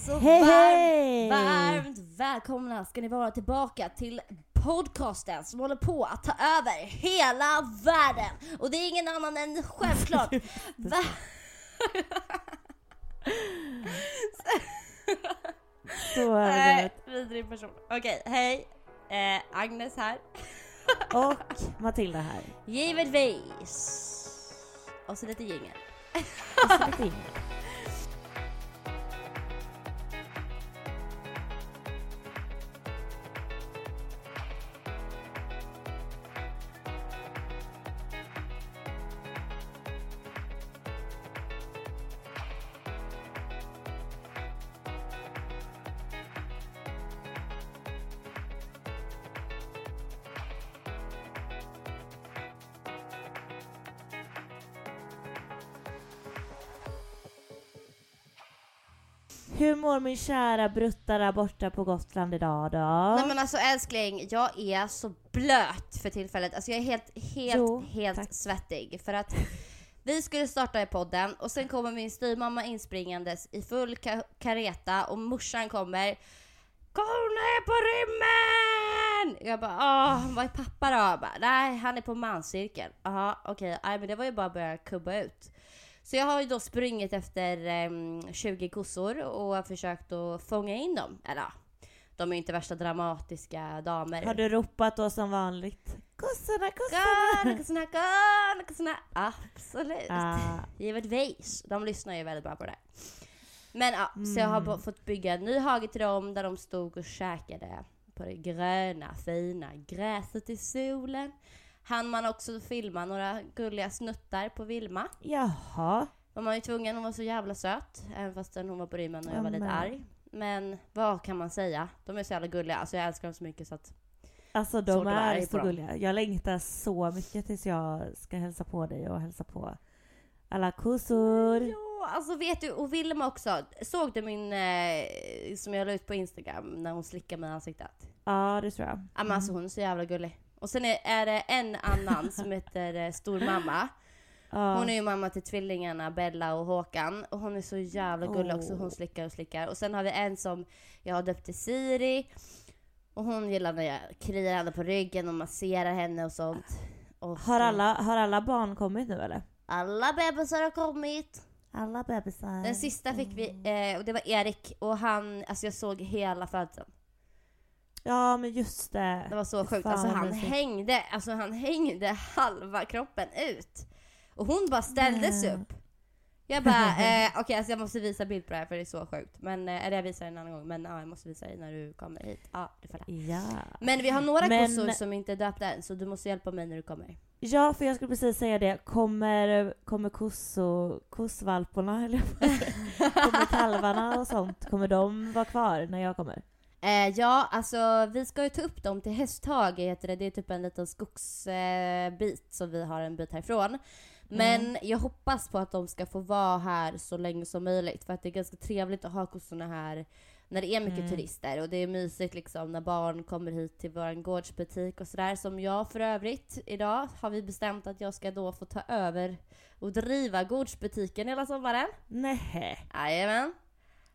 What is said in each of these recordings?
Allesammans! Och Hej, varmt, varmt välkomna ska ni vara tillbaka till podcasten som håller på att ta över hela världen. Och det är ingen annan än självklart Så är vidrig person. Okej, hej. Eh, Agnes här. det. Och Matilda här. Givetvis. Och så lite jingel. Och så lite Ingrid. Mår min kära brutta där borta på Gotland idag då? Nej men alltså älskling, jag är så blöt för tillfället. Alltså jag är helt, helt, Jo, helt tack. svettig. För att vi skulle starta i podden och sen kommer min styvmamma inspringandes i full ka- kareta och morsan kommer Kom ner på rymmen! Jag bara åh, vad är pappa då? Jag bara, Nej, han är på manscirkeln. Jaha, okej. Nej men det var ju bara att börja kubba ut. Så jag har ju då sprungit efter em, 20 kossor och försökt att fånga in dem. Eller ja, de är ju inte värsta dramatiska damer. Har du ropat då som vanligt? Kossorna, kossorna! Kossorna, gana, kossorna. Absolut. Ah, Givetvis. De lyssnar ju väldigt bra på det. Men ja, så jag har Mm. fått bygga en ny hage till dem där de stod och käkade på det gröna fina gräset i solen. Han man också filma några gulliga snuttar på Vilma. jaha. Var man ju tvungen, hon var så jävla söt. Även fast hon var på rymmen och jag var lite arg. Men vad kan man säga? De är så jävla gulliga. Alltså jag älskar dem så mycket så att... Alltså de är så gulliga. Jag längtar så mycket tills jag ska hälsa på dig och hälsa på alla kossor. Ja, alltså vet du, och Vilma också. Såg du min, eh, som jag la ut på Instagram, när hon slickade mig i ansiktet? Ja, det tror jag. Ja men alltså hon är så jävla gullig. Och sen är, är det en annan som heter eh, Stormamma. Hon är ju mamma till tvillingarna Bella och Håkan. Och hon är så jävla gullig också. Hon slickar och slickar. Och sen har vi en som jag har döpt till Siri. Och hon gillar när jag kliar henne på ryggen och masserar henne och sånt. Och, Har, alla, har alla barn kommit nu eller? alla bebisar har kommit. Alla bebisar. Den sista fick vi, eh, och det var Erik. Och han, alltså jag såg hela födseln. Ja men just det. Det var så sjukt. Fan, Alltså han hängde, alltså han hängde halva kroppen ut. Och hon bara ställdes Nej. upp. Jag bara, eh, okej alltså jag måste visa bild på det här för det är så sjukt. Men, eh, eller jag visar det en annan gång. Men ja, jag måste visa dig när du kommer hit. Ja, du får. Ja. Men vi har några Men- kossor som inte är döpta än, så du måste hjälpa mig när du kommer. Ja, för jag skulle precis säga det. Kommer, kommer kosso, kossvalporna, eller kommer kalvarna och sånt, kommer de vara kvar när jag kommer? Eh, ja, alltså vi ska ju ta upp dem till Hästhage heter det. Det är typ en liten skogsbit eh, som vi har en bit härifrån. Men jag hoppas på att de ska få vara här så länge som möjligt för att det är ganska trevligt att ha kossorna här när det är mycket Mm. turister och det är mysigt liksom när barn kommer hit till vår gårdsbutik och sådär som jag för övrigt idag har vi bestämt att jag ska då få ta över och driva gårdsbutiken hela sommaren. Nej, Jajamän.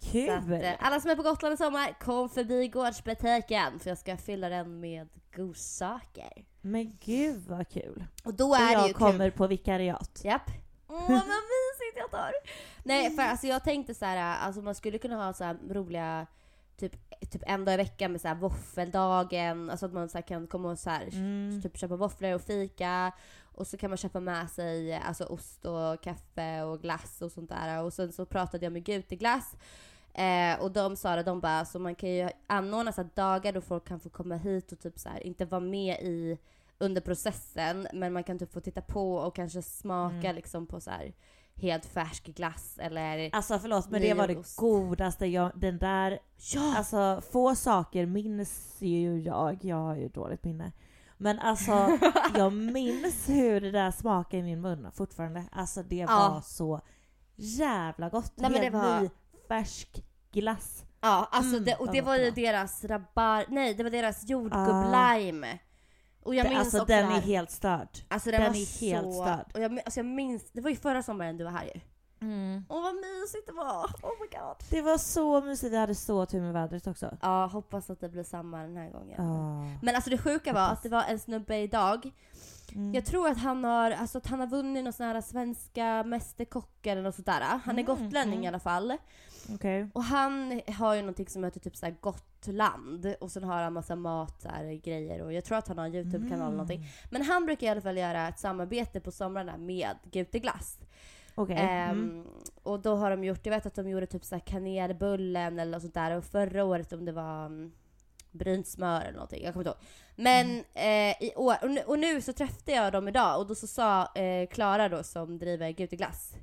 Kul! att, eh, alla som är på Gotland i sommar, kom förbi gårdsbutiken för jag ska fylla den med godsaker. Men gud vad kul! Och då Och är det ju jag kul. kommer på vikariat. Japp. Åh vad mysigt jag tar! Nej för alltså jag tänkte så här, alltså man skulle kunna ha så roliga typ, typ en dag i veckan med så här våffeldagen, alltså att man så kan komma och så här, Mm. typ köpa våfflor och fika och så kan man köpa med sig alltså ost och kaffe och glass och sånt där och sen så pratade jag med Guteglass eh, och de sa det, de bara så man kan ju anordna så dagar då folk kan få komma hit och typ så här inte vara med i under processen, men man kan typ få titta på och kanske smaka Mm. liksom på så här helt färsk glass eller... Alltså förlåt men det var det godaste jag, den där, Ja! alltså få saker minns ju jag, jag har ju dåligt minne. Men alltså jag minns hur det där smakade i min mun fortfarande. Alltså det Ja. var så jävla gott. Nej, Helt det var- ny färsk glass. Ja, alltså Mm, det, och det var ju deras rabar... Nej, det var deras jordgubblime. Och jag minns alltså också den här- är helt störd. Alltså den, den är helt så... störd. Och jag, alltså jag minns, det var ju förra sommaren du var här ju. Mm. Åh vad mysigt det var! Oh my god. Det var så mysigt, vi hade så tur med vädret också. Ja, hoppas att det blir samma den här gången. Ah. Men alltså det sjuka var att det var en snubbe idag, Mm. jag tror att han har, alltså att han har vunnit någon sån här svenska mästerkock eller något sådär. Han är Mm, gotlänning mm. i alla fall. Okej. Och han har ju någonting som heter typ såhär Gotland och sen har han massa mat så här, grejer och jag tror att han har en YouTube-kanal eller någonting. Mm. Men han brukar i alla fall göra ett samarbete på somrarna med Guteglass. Okej. Ehm, Mm. Och då har de gjort, jag vet att de gjorde typ så här kanelbullen eller något sånt där och förra året om det var um, brynt smör eller någonting, jag kommer inte ihåg. Men Mm. eh, i år, och nu, och nu så träffade jag dem idag och då så sa eh, Klara då som driver Guteglass,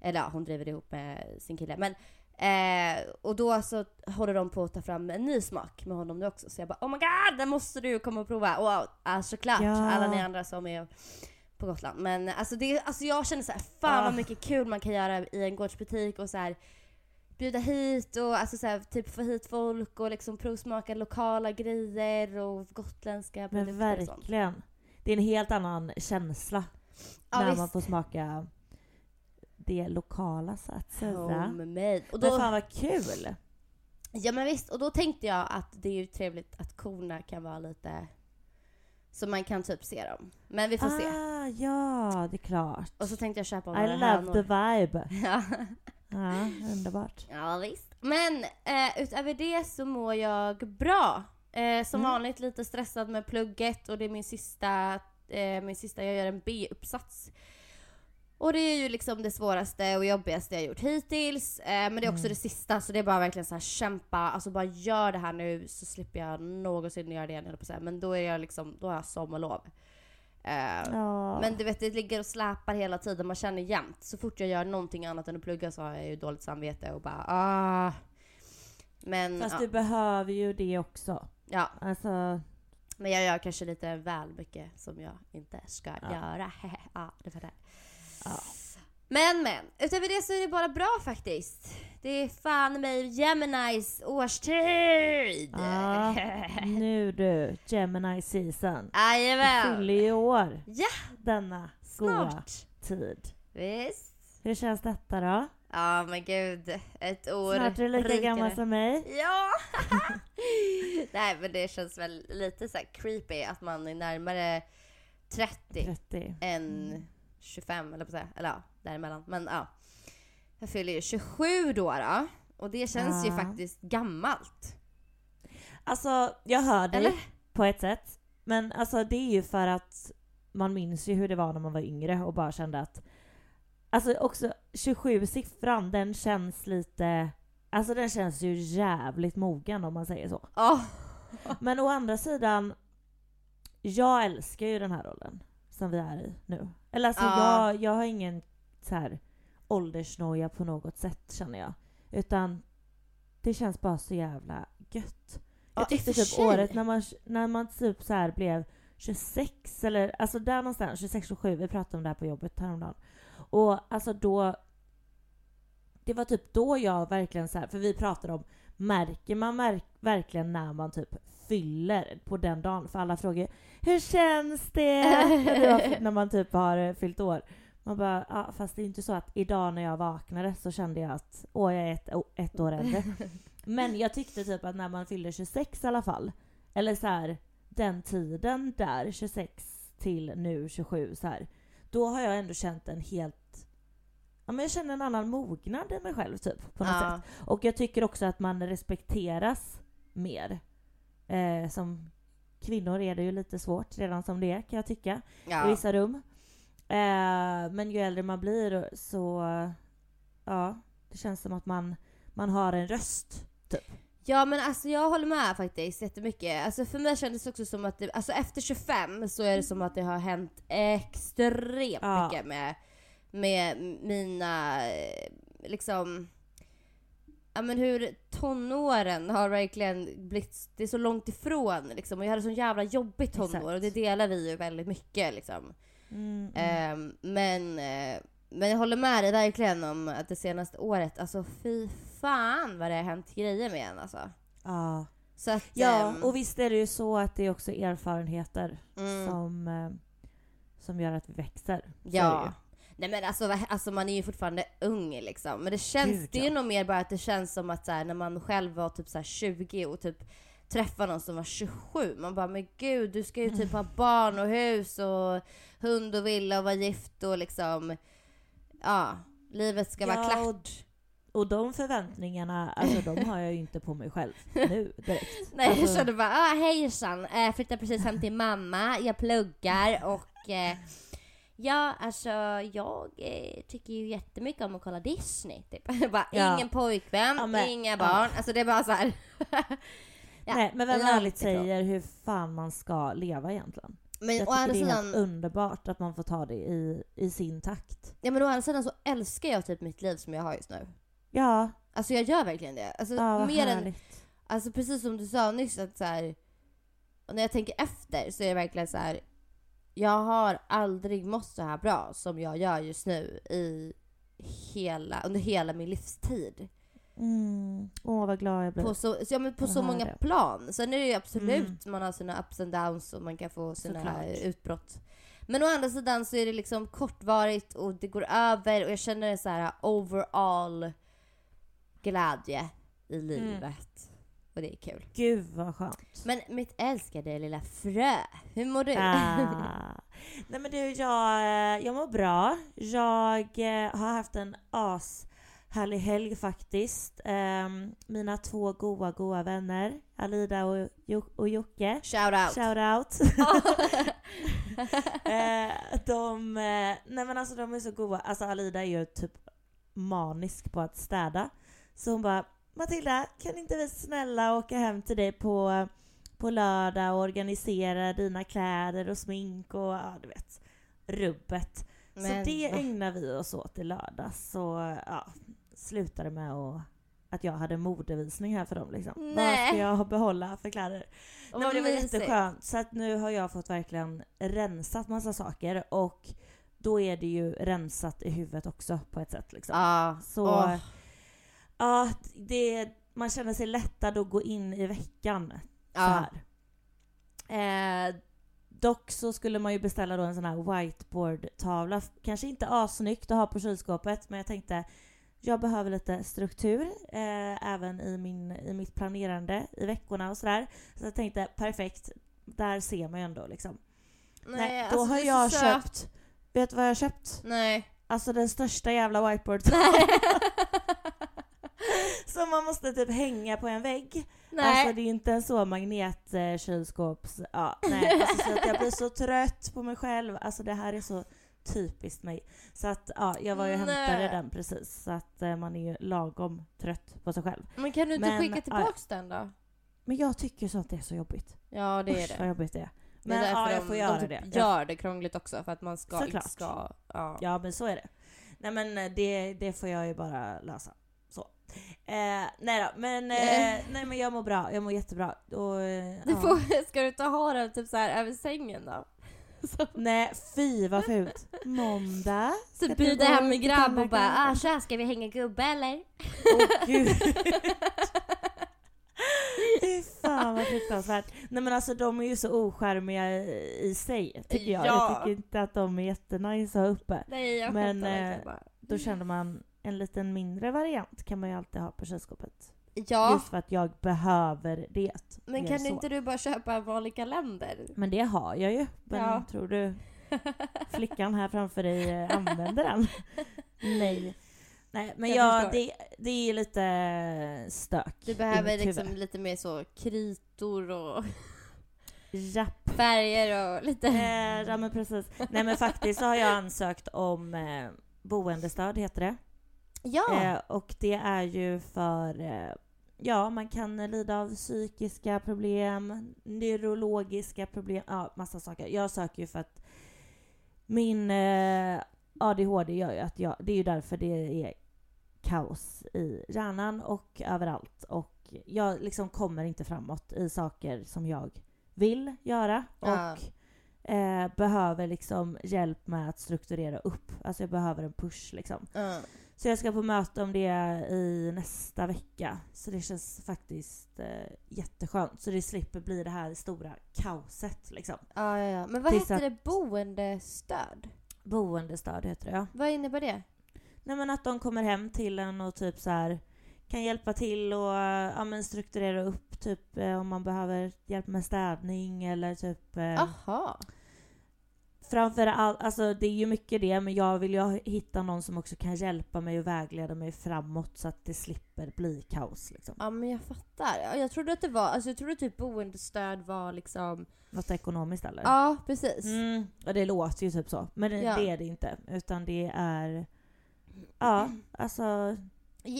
eller ja hon driver det ihop med sin kille, men eh, och då så håller de på att ta fram en ny smak med honom nu också så jag bara oh my god, den måste du komma och prova! Och ja, såklart Ja. alla ni andra som är på Gotland. Men alltså, det, alltså jag känner så här, fan Ah. vad mycket kul man kan göra i en gårdsbutik och så här bjuda hit och alltså så här, typ få hit folk och liksom provsmaka lokala grejer och gotländska Men produkter och sånt. verkligen. Det är en helt annan känsla Ja, när visst. man får smaka det lokala så att säga. Homemade. Och Men då, fan vad kul! ja men visst, och då tänkte jag att det är ju trevligt att korna kan vara lite så man kan typ se dem. Men vi får se. Ah, ja, det är klart. Och så tänkte jag köpa I några love hönor. the vibe. Ja. Ja, underbart. Ja visst. Men eh, utöver det så mår jag bra. Eh, som Mm. vanligt lite stressad med plugget och det är min sista, eh, min sista jag gör en B-uppsats. Och det är ju liksom det svåraste och jobbigaste jag gjort hittills. Eh, men det är också Mm. det sista så det är bara verkligen så här kämpa, alltså bara gör det här nu så slipper jag någonsin göra det igen på säga. Men då är jag liksom, då har jag sommarlov. Eh, Ja. men du vet, det ligger och släpar hela tiden. Man känner jämt. Så fort jag gör någonting annat än att plugga så har jag ju dåligt samvete och bara ah. Men, Fast ja, du behöver ju det också. ja, Alltså, men jag gör kanske lite väl mycket som jag inte ska Ja. göra. ja, det fattar jag. Ja. Men men, utöver det så är det bara bra faktiskt. Det är fan mig Geminis årstid! Ja, nu du, Gemini season. Jajamän! fyller ju år Ja, denna goa tid. Visst? Hur känns detta då? Ja men gud, ett år Snart är du lika rikare. gammal som mig. Ja! Nej men det känns väl lite så creepy att man är närmare 30 30. än Mm. 25 eller på säga. Eller ja, däremellan. Men ja. Jag fyller ju 27 då, då och det känns ju Ja. faktiskt gammalt. Alltså, jag hör dig Eller? på ett sätt. Men alltså det är ju för att man minns ju hur det var när man var yngre och bara kände att Alltså också 27-siffran, den känns lite Alltså den känns ju jävligt mogen om man säger så. Åh! Men å andra sidan Jag älskar ju den här rollen som vi är i nu. Eller alltså Ja. jag, jag har ingen så här åldersnoja på något sätt känner jag. Utan det känns bara så jävla gött. Ja, Jag tyckte för typ året när man, när man typ så här blev 26 eller alltså där någonstans, 26-27, vi pratade om det här på jobbet häromdagen. Och alltså då det var typ då jag verkligen så här, för vi pratade om märker man märk, verkligen när man typ fyller på den dagen? För alla frågar hur känns det? när, man typ har eh, fyllt år. Man bara, ja fast det är inte så att idag när jag vaknade så kände jag att åh jag är ett, ett år äldre. Men jag tyckte typ att när man fyllde 26 i alla fall, eller så här den tiden där, 26 till nu 27 så här, då har jag ändå känt en helt Ja, men jag känner en annan mognad i mig själv typ på något Ja. sätt. Och jag tycker också att man respekteras mer. Eh, som kvinnor är det ju lite svårt redan som det är kan jag tycka i Ja. vissa rum. Eh, men ju äldre man blir så, ja, det känns som att man, man har en röst. Ja men alltså jag håller med faktiskt jättemycket. Alltså för mig kändes det också som att det, alltså efter 25 så är det som att det har hänt extremt Ja. mycket med, med mina, eh, liksom, ja men hur tonåren har verkligen blivit, det är så långt ifrån liksom. Och jag hade så jävla jobbigt tonår Exakt. och det delar vi ju väldigt mycket liksom. Mm, mm. Ehm, men, eh, men jag håller med dig verkligen om att det senaste året, alltså fy fan vad det har hänt grejer med en alltså. ja. Så att, ja, ehm, och visst är det ju så att det är också erfarenheter mm, som, eh, som gör att vi växer. Så ja. Ju. Nej men alltså, alltså man är ju fortfarande ung liksom. Men det känns, Gud, det är ja. nog mer bara att det känns som att så här, när man själv var typ så här 20 och typ träffar någon som var 27. Man bara, men gud du ska ju typ ha barn och hus och hund och villa och vara gift och liksom, ja, livet ska vara Ja, klart. och, och de förväntningarna, alltså de har jag ju inte på mig själg nu direkt. Nej, jag alltså, kände bara ah, hejsan, jag flyttar precis hem till mamma, jag pluggar och eh, ja, alltså jag eh, tycker ju jättemycket om att kolla Disney. Typ. Bara, Ja. ingen pojkvän, Ja, men- inga ja. barn. Alltså det är bara så här. Ja, nej, men vem ärligt säger hur fan man ska leva egentligen? Men Jag tycker det är helt sidan, underbart att man får ta det i, i sin takt. ja men å andra sidan så älskar jag typ mitt liv som jag har just nu. Ja, Alltså jag gör verkligen det. Alltså ja vad mer än, härligt. alltså precis som du sa nyss att så här, och när jag tänker efter så är det verkligen så här. Jag har aldrig mått så här bra som jag gör just nu i hela, under hela min livstid. Mm. Åh vad glad jag blir. På så, ja, men på så många det. plan. Sen är det ju absolut, Mm. man har sina ups and downs och man kan få sina Såklart. utbrott. Men å andra sidan så är det liksom kortvarigt och det går över och jag känner en så här overall glädje i Mm. Och det är kul. Gud vad skönt. Men mitt älskade lilla frö, hur mår du? Ah. Nej men du, jag, eh, jag mår bra. Jag eh, har haft en ashärlig helg faktiskt. Ehm, mina två goa, goa vänner, Alida och, jo- och Jocke. Shout out! Shout out! eh, de, nej men alltså de är så goa. Alltså Alida är ju typ manisk på att städa. Så hon bara Matilda, kan inte vi snälla åka hem till dig på, på lördag och organisera dina kläder och smink och ja, du vet, rubbet. Men så det ägnar vi oss åt i lördag. Så ja, slutade med att, att jag hade modevisning här för dem liksom. Vad Nej. ska jag behålla för kläder? Åh, Nej, men det var mysigt. jätteskönt. Så att nu har jag fått verkligen rensat massa saker och då är det ju rensat i huvudet också på ett sätt. Liksom. Ja. Så Åh. Ja, det, man känner sig lättad att gå in i veckan så här. Eh, dock så skulle man ju beställa då en sån här whiteboard-tavla. Kanske inte assnyggt att ha på kylskåpet men jag tänkte jag behöver lite struktur eh, även i, min, i mitt planerande i veckorna och sådär. Så jag tänkte perfekt, där ser man ju ändå liksom. Nej, då alltså, har jag köpt-. Vet du vad jag har köpt? Nej. Alltså den största jävla whiteboard Nej. som man måste typ hänga på en vägg. Nej. Alltså det är ju inte en så magnet eh. Ja, nej. Alltså, så att jag blir så trött på mig själv. Alltså det här är så typiskt mig. Så att ja, jag var ju och hämtade den precis. Så att eh, man är ju lagom trött på sig själv. Men kan du inte Men, skicka ja, tillbaks den då? Men jag tycker så att det är så jobbigt. Ja, det är Usch, det. vad jobbigt det är. Det Men är därför ja, jag de, får de göra typ det. Gör det krångligt också för att man ska, inte Såklart. ska ja. ja men så är det. Nej men eh, det, det får jag ju bara lösa. Eh, nej då, men, eh, nej men jag mår bra. Jag mår jättebra. Och, eh, Du ja. får, ska du inte ha den typ så här över sängen då? Så, Nej, fy vad fult. Måndag. så gå hem till grabb och bara ah tja, ska vi hänga gubbe eller? Åh gud. Fy fan vad fruktansvärt. Nej men alltså de är ju så ocharmiga i, sig tycker jag. Ja. Jag tycker inte att de är jättenice ha uppe. Nej jag Men, eh, bara. Då känner man en liten mindre variant kan man ju alltid ha på kylskåpet. Ja, Just för att jag behöver det. men kan så. inte du bara köpa en vanlig kalender? Men det har jag ju. Men Ja. tror du flickan här framför dig eh, använder den? Nej. Nej, men Jag jag, det, det är lite stök Du behöver liksom lite mer så kritor och Japp. färger och lite... Eh, ja men precis. Nej men faktiskt så har jag ansökt om eh, boendestöd heter det. Ja! Eh, och det är ju för, eh, ja, man kan lida av psykiska problem, neurologiska problem, ja massa saker. Jag söker ju för att min eh, ADHD gör ju att jag, det är ju därför det är kaos i hjärnan och överallt. Och jag liksom kommer inte framåt i saker som jag vill göra. Ja. Och eh, behöver liksom hjälp med att strukturera upp. Alltså jag behöver en push liksom. Ja. Så jag ska på möte om det i nästa vecka. Så det känns faktiskt eh, jätteskönt. Så det slipper bli det här stora kaoset liksom. Ja, ja, ja. Men vad Tills heter att- det? Boendestöd? Boendestöd heter det ja. Vad innebär det? Nej men att de kommer hem till en och typ så här kan hjälpa till och ja, men strukturera upp typ eh, om man behöver hjälp med städning eller typ eh, Aha. framför allt, alltså det är ju mycket det men jag vill ju hitta någon som också kan hjälpa mig och vägleda mig framåt så att det slipper bli kaos liksom. Ja, men jag fattar. Ja, Jag trodde att det var, alltså jag trodde typ boendestöd var liksom... Något ekonomiskt eller? Ja, precis. Mm, och det låter ju typ så. Men det, Ja. det är det inte. Utan det är... Ja, alltså...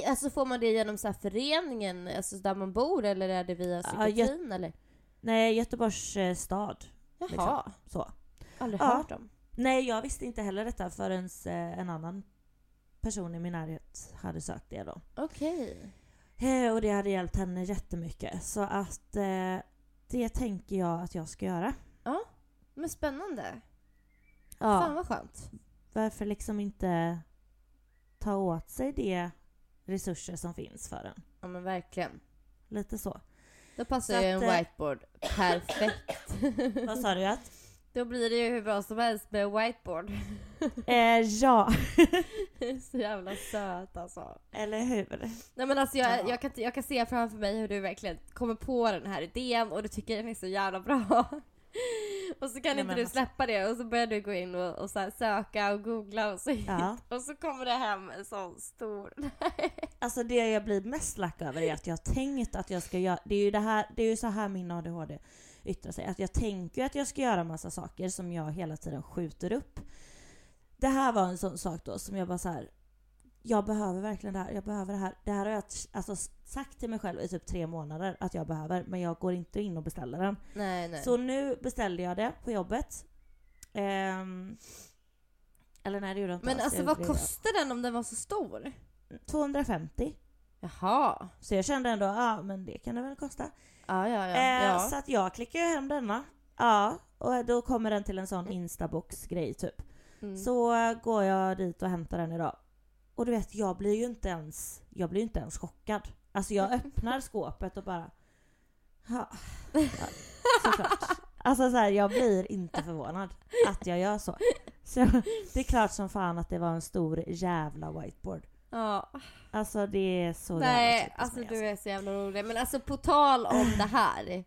Alltså får man det genom så här föreningen, alltså där man bor eller är det via Ja, psykiatrin eller? Nej, Göteborgs eh, stad. Jaha, liksom. Så. Aldrig Ja. hört om. Nej, jag visste inte heller detta förrän eh, en annan person i min närhet hade sökt det då. Okej. Eh, och det hade hjälpt henne jättemycket. Så att eh, det tänker jag att jag ska göra. Men spännande. Fan Ja, vad skönt. varför liksom inte ta åt sig de resurser som finns för en. Ja men verkligen. Lite så. Då passar Så ju att, en whiteboard perfekt. Vad sa du? Att? Då blir det ju hur bra som helst med whiteboard. Eh, ja, Så jävla söt alltså. eller hur? Nej men alltså jag, Ja. jag, kan, jag kan se framför mig hur du verkligen kommer på den här idén och du tycker den är så jävla bra. Och så kan Nej, inte du alltså- släppa det och så börjar du gå in och, och så söka och googla och så, Ja. och så kommer det hem en sån stor... Alltså det jag blir mest lack över är att jag har tänkt att jag ska göra, det är ju det här, det är ju så här min ADHD yttrar sig. Att jag tänker att jag ska göra massa saker som jag hela tiden skjuter upp. Det här var en sån sak då som jag bara så här. Jag behöver verkligen det här, jag behöver det här. Det här har jag alltså sagt till mig själv i typ tre månader att jag behöver, men jag går inte in och beställer den. Nej nej. Så nu beställde jag det på jobbet. Ehm, eller nej det gjorde jag inte men alls. alltså vad kostar den om den var så stor? 250. Jaha. Så jag kände ändå, ja men det kan det väl kosta. Ja ja ja. Eh, ja. Så att jag klickar ju hem denna. Ja, och då kommer den till en sån instabox-grej typ. Mm. Så går jag dit och hämtar den idag. Och du vet, jag blir ju inte ens, jag blir inte ens chockad. Alltså jag öppnar skåpet och bara... Ja, ja såklart. Alltså så här, jag blir inte förvånad att jag gör så. Så det är klart som fan att det var en stor jävla whiteboard. Ja. Alltså det är så Nej, jävla alltså mig, du är så jävla rolig. Men alltså på tal om det här.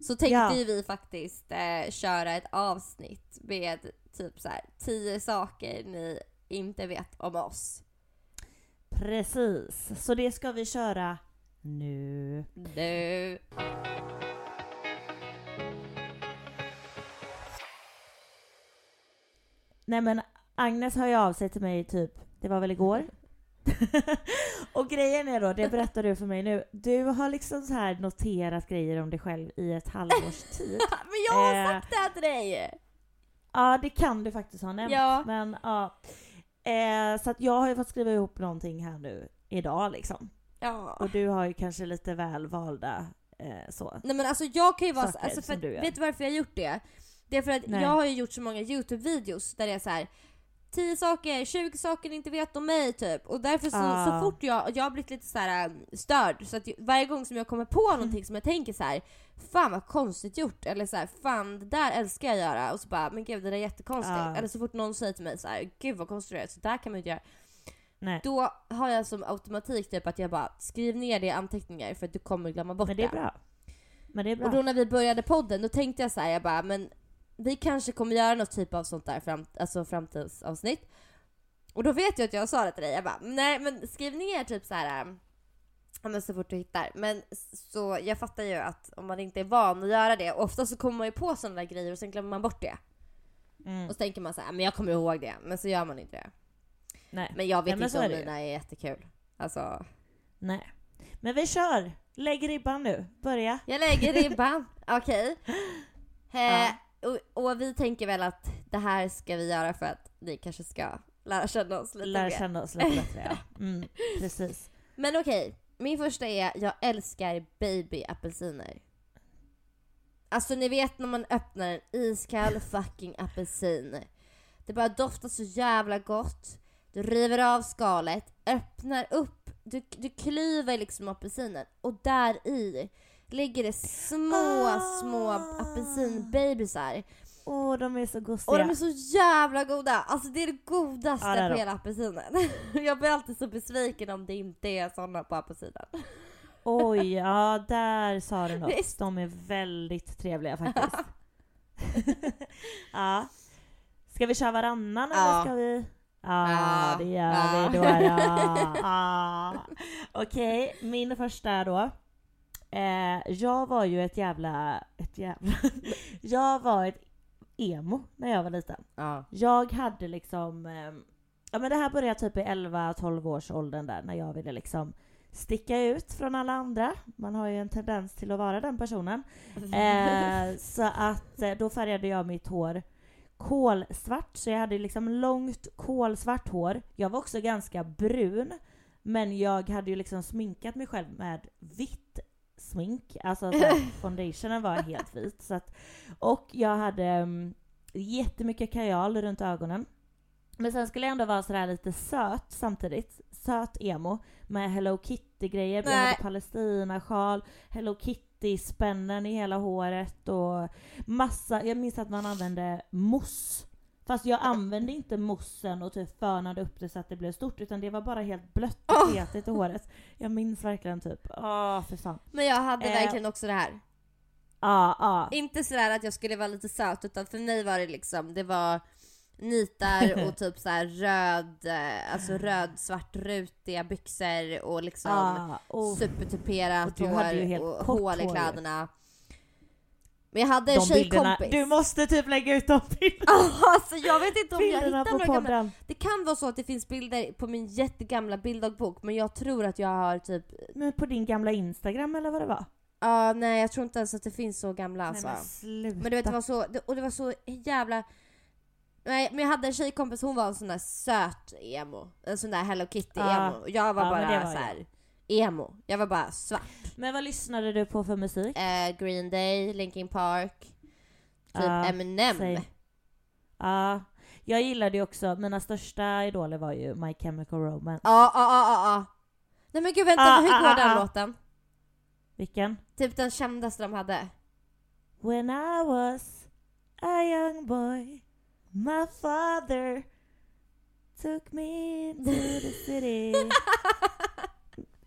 Så tänkte Ja. vi faktiskt eh, köra ett avsnitt med typ så här tio saker ni inte vet om oss. Precis, så det ska vi köra nu. Nu. Nej men Agnes hör ju av sig till mig typ, det var väl igår? och grejen är då, det berättar du för mig nu, du har liksom så här noterat grejer om dig själv i ett halvårs tid. Men jag har Eh. sagt det här till dig! Ja, det kan du faktiskt ha nämnt. Ja. Men ja. Eh, så att jag har ju fått skriva ihop någonting här nu idag liksom. Ja. Och du har ju kanske lite väl valda eh, så. Nej men alltså jag kan ju vara så, alltså för, vet du varför jag har gjort det? Det är för att Nej. jag har ju gjort så många YouTube-videos där det är så här 10 saker, 20 saker ni inte vet om mig typ. Och därför så, Ah. så fort jag, jag har blivit lite så här um, störd så att varje gång som jag kommer på Mm. någonting som jag tänker så här Fan vad konstigt gjort, eller så här, fan det där älskar jag göra och så bara men gud det där är jättekonstigt. Ah. Eller så fort någon säger till mig så här, gud vad konstigt du är, så där kan man inte göra. Nej. Då har jag som automatik typ att jag bara skriv ner det i anteckningar för att du kommer glömma bort Men det är bra. Men det är bra. och då när vi började podden, då tänkte jag så här, jag bara, men vi kanske kommer göra något typ av sånt där fram, alltså framtidsavsnitt. Och då vet jag att jag sa det till dig, jag bara, nej men skriv ner typ så här. ähm, Ja men så fort du hittar. Men så jag fattar ju att om man inte är van att göra det, ofta så kommer man ju på sådana där grejer och sen glömmer man bort det. Mm. Och så tänker man så här, men jag kommer ihåg det. Men så gör man inte det. Nej. Men jag vet Nej, inte om är mina är jättekul. Alltså, Nej. Men vi kör! Lägg ribban nu. Börja. Jag lägger ribban. Okej. Eh, Ja. Och, och vi tänker väl att det här ska vi göra för att ni kanske ska lära känna oss lite Lär mer. känna oss lite bättre ja. Mm, precis. Men okej, min första är jag älskar babyapelsiner. Alltså ni vet när man öppnar en iskall fucking apelsin. Det bara doftar så jävla gott. Du river av skalet, öppnar upp, du, du klyver liksom apelsinen och där i ligger det små, Ah. små apelsinbabysar. Åh, de är så gosiga. Och de är så jävla goda! Alltså det är det godaste Ja, det på hela apelsinen. Jag blir alltid så besviken om det inte är såna på apelsinen. Oj, ja där sa du något. Visst. De är väldigt trevliga faktiskt. ja. Ska vi köra varannan eller Ja. ska vi? Ja, Ja. det gör Ja. vi då. Ja. Ja. Okej, min första då. Eh, jag var ju ett jävla... Ett jävla... jag var ett emo när jag var liten. Ja. Jag hade liksom, eh, ja men det här började typ i 11-12 års åldern där när jag ville liksom sticka ut från alla andra. Man har ju en tendens till att vara den personen. Eh, så att eh, då färgade jag mitt hår kolsvart, så jag hade liksom långt kolsvart hår. Jag var också ganska brun, men jag hade ju liksom sminkat mig själv med vitt smink. Alltså foundationen var helt vit. Så att, och jag hade um, jättemycket kajal runt ögonen. Men sen skulle jag ändå vara sådär lite söt samtidigt. Söt emo med Hello Kitty-grejer. Jag hade Palestina-sjal, Hello Kitty-spännen i hela håret och massa, jag minns att man använde mousse. Fast jag använde inte moussen och typ fönade upp det så att det blev stort utan det var bara helt blött och Åh! kletigt i håret. Jag minns verkligen typ, åh för fan. Men jag hade Eh. verkligen också det här. Ja, ja. Inte sådär att jag skulle vara lite söt utan för mig var det liksom, det var nitar och typ så här röd, eh, alltså röd svart rutiga byxor och liksom ja. och supertuperat hår och hål i kläderna. Men jag hade en tjejkompis. du måste typ lägga ut de bilderna, alltså jag vet inte om jag bilderna hittar på några gamla. Det kan vara så att det finns bilder på min jättegamla bilddagbok men jag tror att jag har typ Men på din gamla Instagram eller vad det var? Ja, nej jag tror inte ens att det finns så gamla alltså. Nej, men, men sluta. du vet det var så, det- och det var så jävla Nej men jag hade en tjejkompis, hon var en sån där söt emo. En sån där Hello Kitty Ja. emo. Och jag var men bara var så här emo. Jag var bara svart. Men vad lyssnade du på för musik? Eh, Green Day, Linkin Park, typ Ja, Eminem. Ja, jag gillade ju också, mina största idoler var ju My Chemical Romance. Ja, ja, ja, ja, ja. Nej men gud vänta, Ah, hur ah, går ah, den ah. låten? Vilken? Typ den kändaste de hade. When I was a young boy My father took me to the city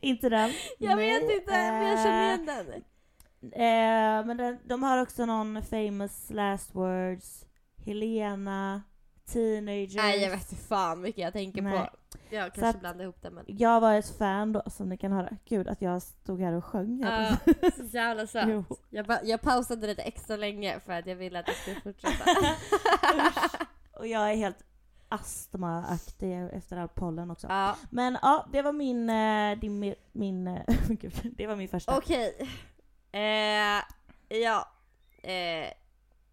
Inte den? Jag Nej, vet inte, men jag känner eh, igen den. Eh, men den, de har också någon famous last words, Helena, Teenagers. Nej jag vet inte fan vilken jag tänker Nej. på. Jag kanske blandar ihop det men... Jag var ett fan då, som ni kan höra. Gud att jag stod här och sjöng. Här. Ja, så jävla söt. Jag, ba- jag pausade lite extra länge för att jag ville att det skulle fortsätta. och jag är helt astmaaktig efter all pollen också. ja, Men ja, det var min, eh, din, min, eh, gud, det var min första. okej. Eh, ja. Eh,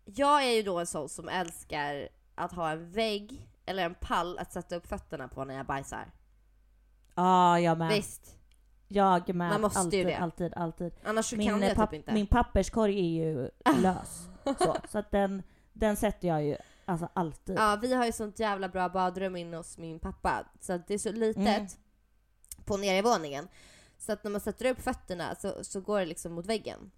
jag är ju då en sån som älskar att ha en vägg eller en pall att sätta upp fötterna på när jag bajsar. Ja, jag med. Visst. Jag med. Man måste ju alltid, det. alltid, alltid. Annars Min, kan eh, jag typ inte. min papperskorg är ju lös. så, så att den, den sätter jag ju alltså alltid. Ja, vi har ju sånt jävla bra badrum inne hos min pappa. Så att det är så litet Mm. på nedervåningen. Så att när man sätter upp fötterna så, så går det liksom mot väggen.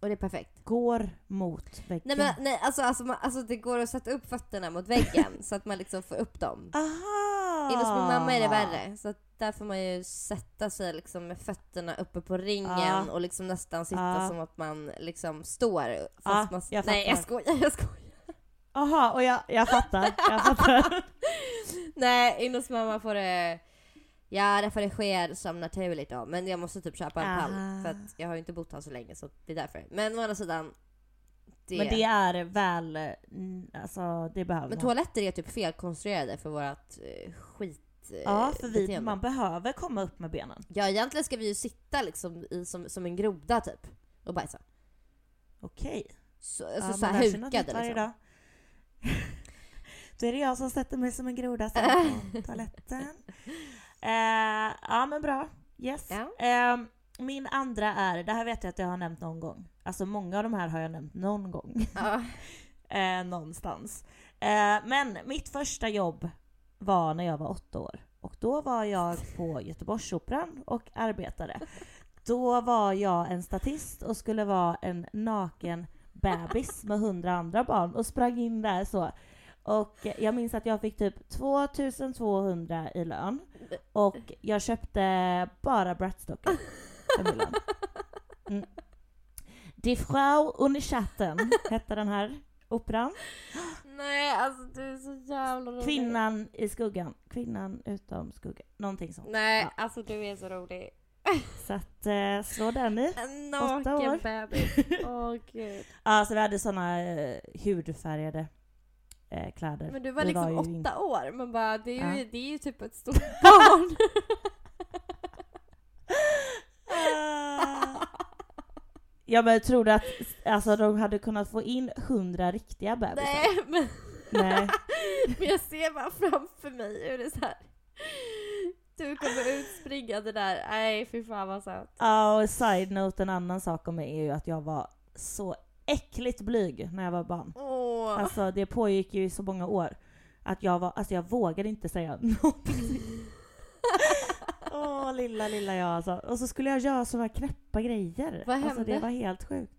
Och det är perfekt. Går mot väggen. Nej men nej, alltså, alltså, man, alltså det går att sätta upp fötterna mot väggen så att man liksom får upp dem. Aha! Hos min mamma är det värre. Så där får man ju sätta sig liksom med fötterna uppe på ringen Ja. och liksom nästan sitta Ja. som att man liksom står. Fast man, jag nej jag skojar, jag skojar. Aha, och jag, jag fattar. Jag fattar. Nej, inne hos mamma får det... Ja, det får det ske som naturligt då. Men jag måste typ köpa en pall. Ah. För att jag har ju inte bott här så länge så det är därför. Men å andra sidan... Det... Men det är väl, mm, alltså det behöver Men man. toaletter är typ felkonstruerade för vårat eh, skit eh, Ja, för vi, beteende. man behöver komma upp med benen. Ja, egentligen ska vi ju sitta liksom i, som, som en groda typ och bajsa. Okej. Så, alltså Ja, så man här hukade liksom. dag. Då är det jag som sätter mig som en groda sen på toaletten. Eh, ja men bra. Yes. Ja. Eh, min andra är, det här vet jag att jag har nämnt någon gång. Alltså många av de här har jag nämnt någon gång. Ja. eh, någonstans. Eh, men mitt första jobb var när jag var åtta år. Och då var jag på Göteborgsoperan och arbetade. Då var jag en statist och skulle vara en naken bebis med hundra andra barn och sprang in där så. Och jag minns att jag fick typ 2200 i lön och jag köpte bara lön. Mm. Die Frau ohne Schatten hette den här operan. Nej, alltså du är så jävla rolig. Kvinnan i skuggan. Kvinnan utom skuggan. Någonting sånt. Nej, Ja. alltså du är så rolig. Så att eh, slå den i. En Åtta år. naken bebis. Åh gud. Ja, så vi hade såna eh, hudfärgade eh, kläder. Men du var Vi liksom ju åtta in- år, men bara det är ju, Ja. det är ju typ ett stort barn. Ja men tror du att alltså, de hade kunnat få in hundra riktiga bebisar? Nej, men, Nej. men jag ser bara framför mig hur det är så här. Du kommer ut springande där. Nej, fy fan vad söt. Ja, och side note, en annan sak om mig är ju att jag var så äckligt blyg när jag var barn. Åh. Alltså det pågick ju i så många år. Att jag var, alltså jag vågade inte säga någonting. Åh lilla lilla jag alltså. Och så skulle jag göra såna knäppa grejer. Vad Alltså det hände? var helt sjukt.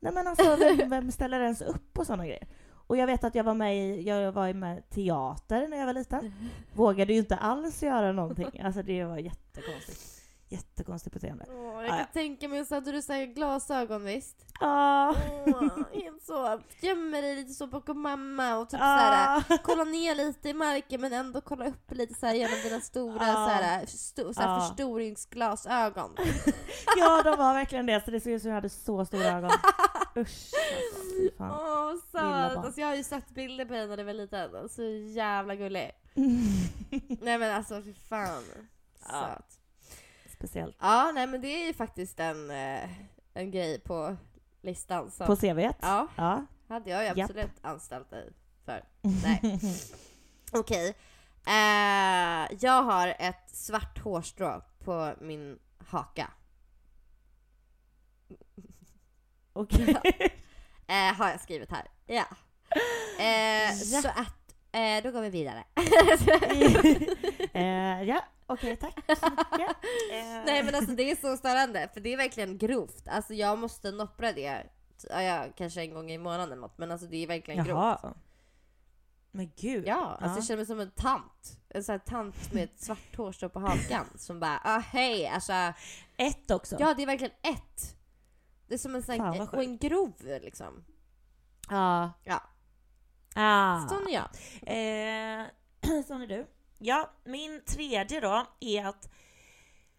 Nej men alltså vem, vem ställer ens upp på såna grejer? Och jag vet att jag var med i, jag var med i teater när jag var liten. Vågade ju inte alls göra någonting. Alltså det var jättekonstigt. Jättekonstigt beteende. Åh, jag Ja, kan ja. tänka mig, så hade du så här glasögon visst? Ah. Åh, helt så. Gömmer dig lite så bakom mamma och typ så här, Ah. kolla ner lite i marken men ändå kolla upp lite så här genom dina stora Ja. så här, sto, så här Ja. förstoringsglasögon. Ja, de var verkligen det. Så det såg ut som jag hade så stora ögon. Usch alltså. Åh, Lilla söt! barn. Alltså, jag har ju sett bilder på henne när du var liten. Så jävla gullig. Nej men alltså fy fan. Ja. Söt. Speciellt. Ja, nej men det är ju faktiskt en, eh, en grej på listan som På CVt? ja, Ja. hade jag ju Japp. absolut anställt dig för. Nej. Okej. Eh, jag har ett svart hårstrå på min haka. Okej. Eh, har jag skrivit här. Ja. Eh, Ja. Så att, eh, då går vi vidare. eh, ja, okej tack så mycket. Eh, Nej men alltså det är så störande, för det är verkligen grovt. Alltså jag måste noppra det, ja, ja, kanske en gång i månaden eller något, men alltså det är verkligen grovt. Jaha. Men gud. Ja, alltså jag känner mig som en tant. En sån här tant med ett svart hårstrå på hakan som bara ah, hej, alltså Ett också. ja det är verkligen ett. Det är som en sån här, och en grov liksom. Ja. Ja. Ah. Sån är jag. Eh, sån är du. Ja, min tredje då är att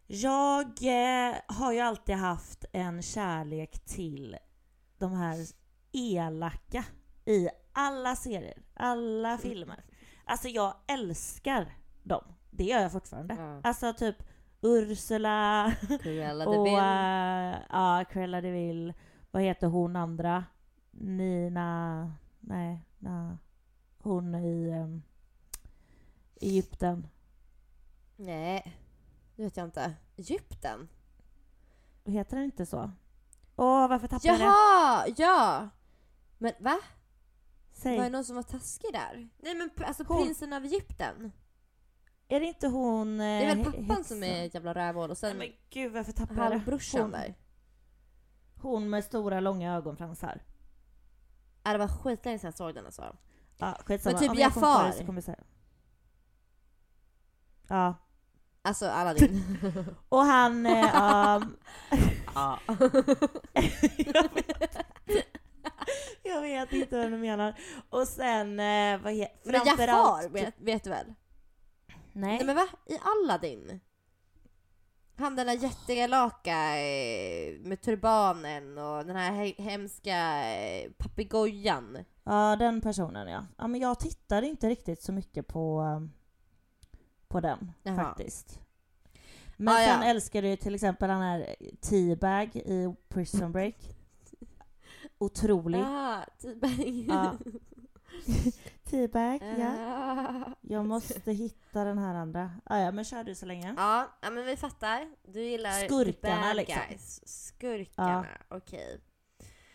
jag eh, har ju alltid haft en kärlek till de här elaka i alla serier, alla filmer. Alltså jag älskar dem. Det gör jag fortfarande. Ja. Alltså typ Ursula Cruella och äh, ja, Cruella de Vil. Vad heter hon andra? Nina... Nej, na, hon i um, Egypten. Nej, det vet jag inte. Egypten? Heter den inte så? Åh, varför tappade jag det? Jaha, ja! Men va? Säg. Var det någon som var taskig där? Nej men alltså Hon. prinsen av Egypten. Är det inte hon... Det är väl eh, pappan häxan? som är jävla rävhål och Nej, sen men gud, varför tappade jag halvbrorsan Hon, där. hon med stora långa ögonfransar. Ja, det var skitlänge sedan jag såg den alltså. Ja, skitsamma. Men typ Om jag kommer på det Jafar. så kommer jag säga. Ja. Alltså Aladdin. Och han... Eh, um, ja. jag, vet, jag vet inte vad du menar. Och sen, eh, vad heter... Men Jafar vet, vet du väl? Nej. Nej men va? I Aladdin? Han den där jätteelaka eh, med turbanen och den här he- hemska eh, papegojan. Ja, den personen ja. Ja, men jag tittade inte riktigt så mycket på på den Jaha. faktiskt. Men Ah, ja. sen älskar du till exempel den här T-bag i Prison Break. Otrolig. Ah, T-bag. Ja. T-bag, ja. Ah. Jag måste hitta den här andra. Ah, ja, men kör du så länge. Ja, ja, men vi fattar. Du gillar Skurkarna, bad liksom. guys. Skurkarna, okej.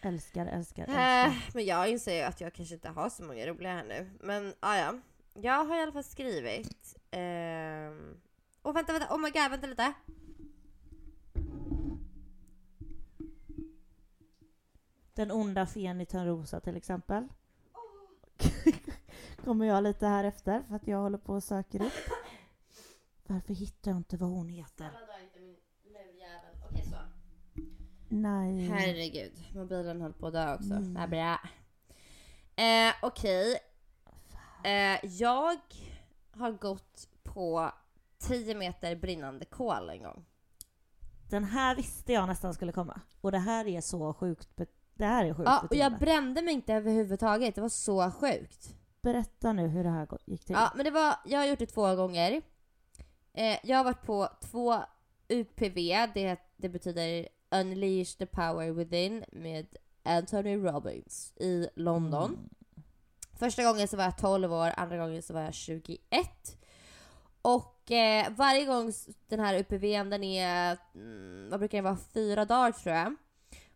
Älskar, älskar, Eh, älskar. men jag inser ju att jag kanske inte har så många roliga här nu. Men ah, ja, jag har i alla fall skrivit... ehm, Åh vänta, vänta, oh my god, vänta lite. Den onda fen i Törnrosa till exempel. Kommer jag lite här efter för att jag håller på och söker upp. Varför hittar jag inte vad hon heter? Nej. Herregud, mobilen höll på att dö också. Mm. Bra. Eh, Okej. Eh, jag har gått på 10 meter brinnande kol en gång. Den här visste jag nästan skulle komma. Och det här är så sjukt. Det här är sjukt Ja, och jag brände mig inte överhuvudtaget. Det var så sjukt. Berätta nu hur det här gick till. Ja, men det var, jag har gjort det två gånger. Eh, jag har varit på två UPV, det, det betyder Unleash the power within med Anthony Robbins i London. Mm. Första gången så var jag 12 år, andra gången så var jag 21. Och eh, varje gång den här UPVn, den är, mm, vad brukar det vara, fyra dagar tror jag.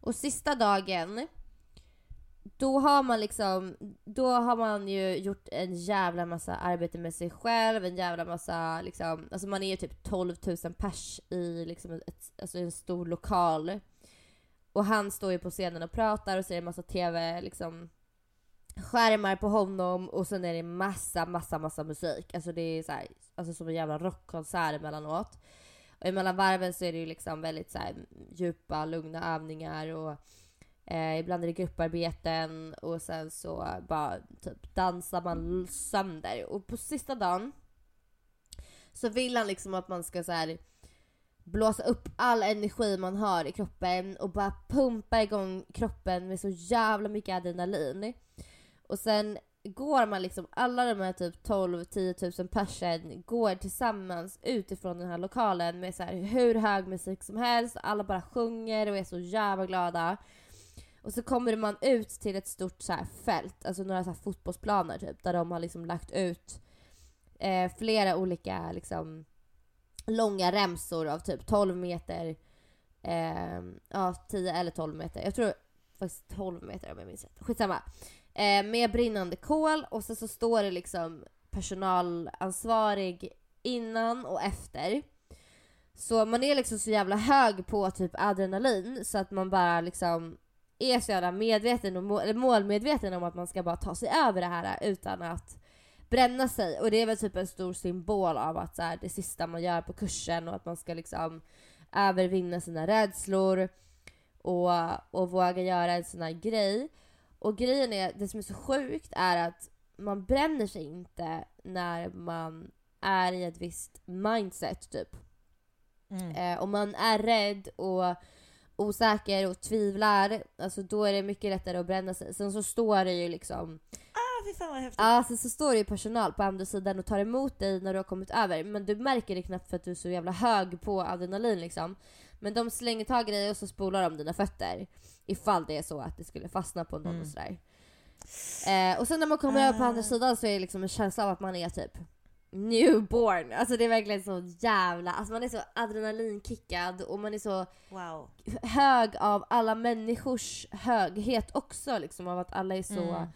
Och sista dagen, då har man liksom, då har man ju gjort en jävla massa arbete med sig själv, en jävla massa liksom, alltså man är ju typ 12 000 pers i liksom ett, alltså en stor lokal. Och han står ju på scenen och pratar och så är det en massa TV liksom skärmar på honom och sen är det massa, massa, massa musik. Alltså det är så här, alltså som en jävla rockkonsert emellanåt. Och emellan varven så är det ju liksom väldigt så här, djupa, lugna övningar och eh, ibland är det grupparbeten och sen så bara typ dansar man sönder. Och på sista dagen så vill han liksom att man ska så här blåsa upp all energi man har i kroppen och bara pumpa igång kroppen med så jävla mycket adrenalin. Och sen går man liksom, alla de här typ 12-10 000 personer går tillsammans utifrån den här lokalen med så här hur hög musik som helst, alla bara sjunger och är så jävla glada. Och så kommer man ut till ett stort så här fält, alltså några så här fotbollsplaner typ, där de har liksom lagt ut eh, flera olika liksom långa remsor av typ 12 meter, eh, ja 10 eller 12 meter. Jag tror faktiskt 12 meter om jag minns rätt. Skitsamma. Eh, med brinnande kol och sen så står det liksom personalansvarig innan och efter. Så man är liksom så jävla hög på typ adrenalin så att man bara liksom är så jävla medveten och mål, målmedveten om att man ska bara ta sig över det här utan att bränna sig. Och det är väl typ en stor symbol av att så här, det sista man gör på kursen och att man ska liksom övervinna sina rädslor och, och våga göra en sån här grej. Och grejen är, det som är så sjukt är att man bränner sig inte när man är i ett visst mindset typ. Mm. Eh, om man är rädd och osäker och tvivlar, alltså då är det mycket lättare att bränna sig. Sen så står det ju liksom Ah, fy fan vad häftigt. Ja, sen så står det ju personal på andra sidan och tar emot dig när du har kommit över. Men du märker det knappt för att du är så jävla hög på adrenalin liksom. Men de slänger tag i dig och så spolar de dina fötter. Ifall det är så att det skulle fastna på någon Mm. och sådär. Eh, och sen när man kommer över på andra Ah. sidan så är det liksom en känsla av att man är typ newborn. Alltså det är verkligen så jävla, alltså man är så adrenalinkickad och man är så Wow. hög av alla människors höghet också liksom. Av att alla är så Mm.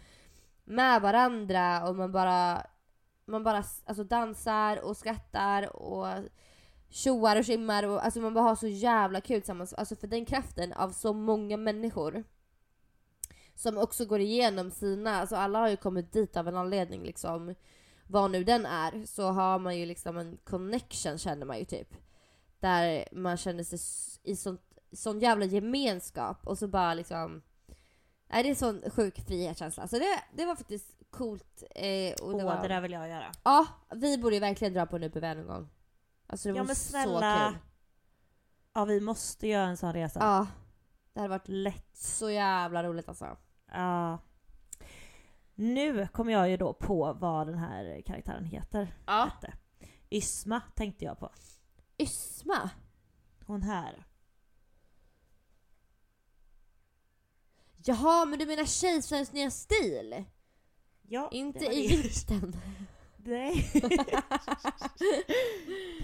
med varandra och man bara, man bara alltså, dansar och skrattar och tjoar och tjimmar och alltså man bara har så jävla kul tillsammans. Alltså för den kraften av så många människor som också går igenom sina, alltså alla har ju kommit dit av en anledning liksom. Vad nu den är, så har man ju liksom en connection känner man ju typ. Där man känner sig i sånt, sån jävla gemenskap och så bara liksom Nej, det är sån sjuk frihetskänsla. Så det, det var faktiskt coolt. Eh, och Åh, det var, det där vill jag göra. Ja, vi borde ju verkligen dra på en UPV någon gång. Alltså det Ja, var men så snälla. kul. Ja, vi måste göra en sån resa. Ja. Det hade varit Lätt. så jävla roligt alltså. Ja. Nu kommer jag ju då på vad den här karaktären heter. Ja. hette. Ysma tänkte jag på. Ysma? Hon här. Jaha, men du menar Kejsarens nya stil? Ja, Inte i vikten. Nej.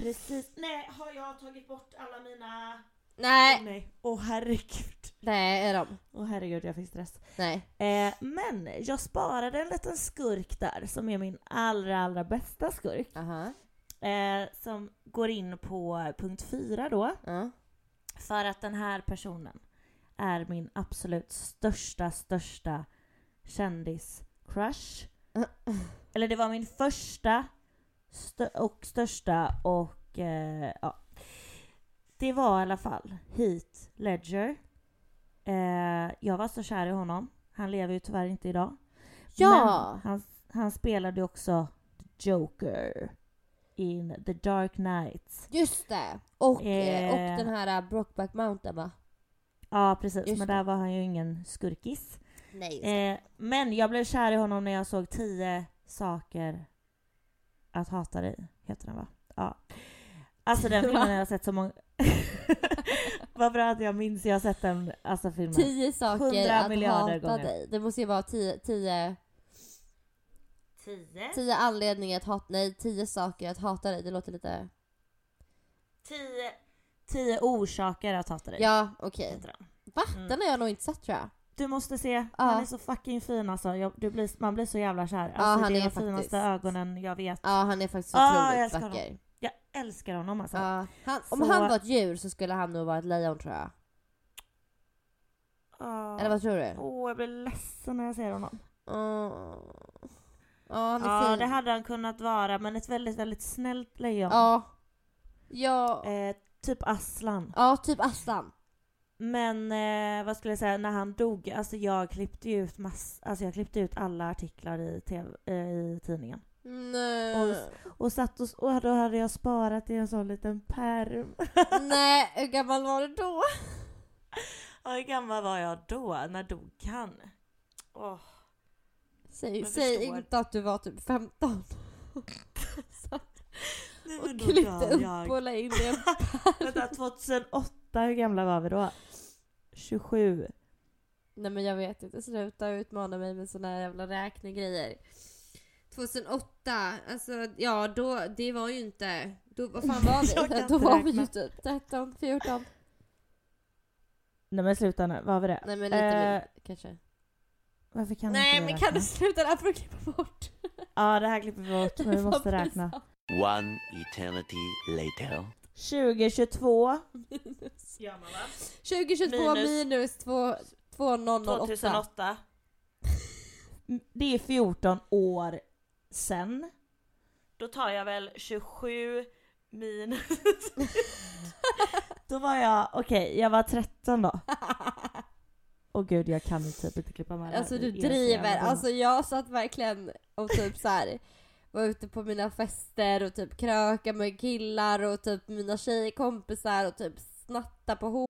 Precis. Nej, har jag tagit bort alla mina... Nej, Nej. Åh herregud. nej är de. Åh herregud, jag fick stress. Nej. Eh, men jag sparade en liten skurk där som är min allra, allra bästa skurk. Aha. Eh, som går in på punkt fyra då. Ja. För att den här personen är min absolut största, största kändis-crush. Eller det var min första stö- och största och eh, ja. Det var i alla fall Heath Ledger. Eh, jag var så kär i honom. Han lever ju tyvärr inte idag. Ja! Men han, han spelade också Joker in The Dark Knight. Just det! Och, eh, Eh. och den här uh, Brokeback Mountain va? Ja precis, Just men där var han ju ingen skurkis. Nej Eh, men jag blev kär i honom när jag såg tio saker att hata dig, heter den va? Ja. Alltså den filmen har jag sett så många... Vad bra att jag minns, jag har sett den alltså filmen. Tio saker 100 att miljarder hata gånger. dig. Det måste ju vara tio, tio, Tio? tio anledningar att hata Nej, tio saker att hata dig. Det låter lite... Tio, tio orsaker att hata dig. Ja, okej. den. Va? Mm. Den har jag nog inte sett tror jag. Du måste se, han är så fucking fin alltså. Jag, du blir, man blir så jävla kär. Alltså, han det är de faktiskt. finaste ögonen jag vet. Ja, han är faktiskt Ah, otroligt älskar vacker. Jag älskar honom alltså. Ja, han, om Så- han var ett djur så skulle han nog vara ett lejon tror jag. Ah. Eller vad tror du? Åh, jag blir ledsen när jag ser honom. Åh. Ja, Ja, det hade han kunnat vara, men ett väldigt, väldigt snällt lejon. Ja. Ja. Eh, typ Aslan. ja, typ Aslan. Men eh, vad skulle jag säga, när han dog, alltså jag klippte ut mass, alltså jag klippte ut alla artiklar i, TV, eh, i tidningen. Nej. Och satt och, och då hade jag sparat i en sån liten pärm. Nej, hur gammal var du då? Ja, hur gammal var jag då? När dog han? Åh, Säg, säg inte att du var typ 15. nej, och klippte upp jag. och la in i en... Vänta, 2008, hur gamla var vi då? 27. Nej men jag vet inte, sluta utmana mig med såna här jävla räknegrejer. 2008, alltså ja då, det var ju inte, då, vad fan var vi? Då var vi ju typ 13, 14. Nej men sluta nu, vad var det? Nej men lite Eh, mer kanske. Varför kan Nej inte vi men räkna? kan du sluta, det här får du klippa bort. Ja, det här klipper vi bort, men vi måste räkna. One eternity later. 2022. Minus. Va? 2022 Minus. minus 2, 2008. 2008. Mm, Det är 14 år sen. Då tar jag väl 27 minus... då var jag, okej, jag var 13 då. Åh gud, jag kan typ inte klippa med här. Alltså du driver, alltså jag satt verkligen och typ så här var ute på mina fester och typ kröka med killar och typ mina tjejkompisar och typ snatta på hår.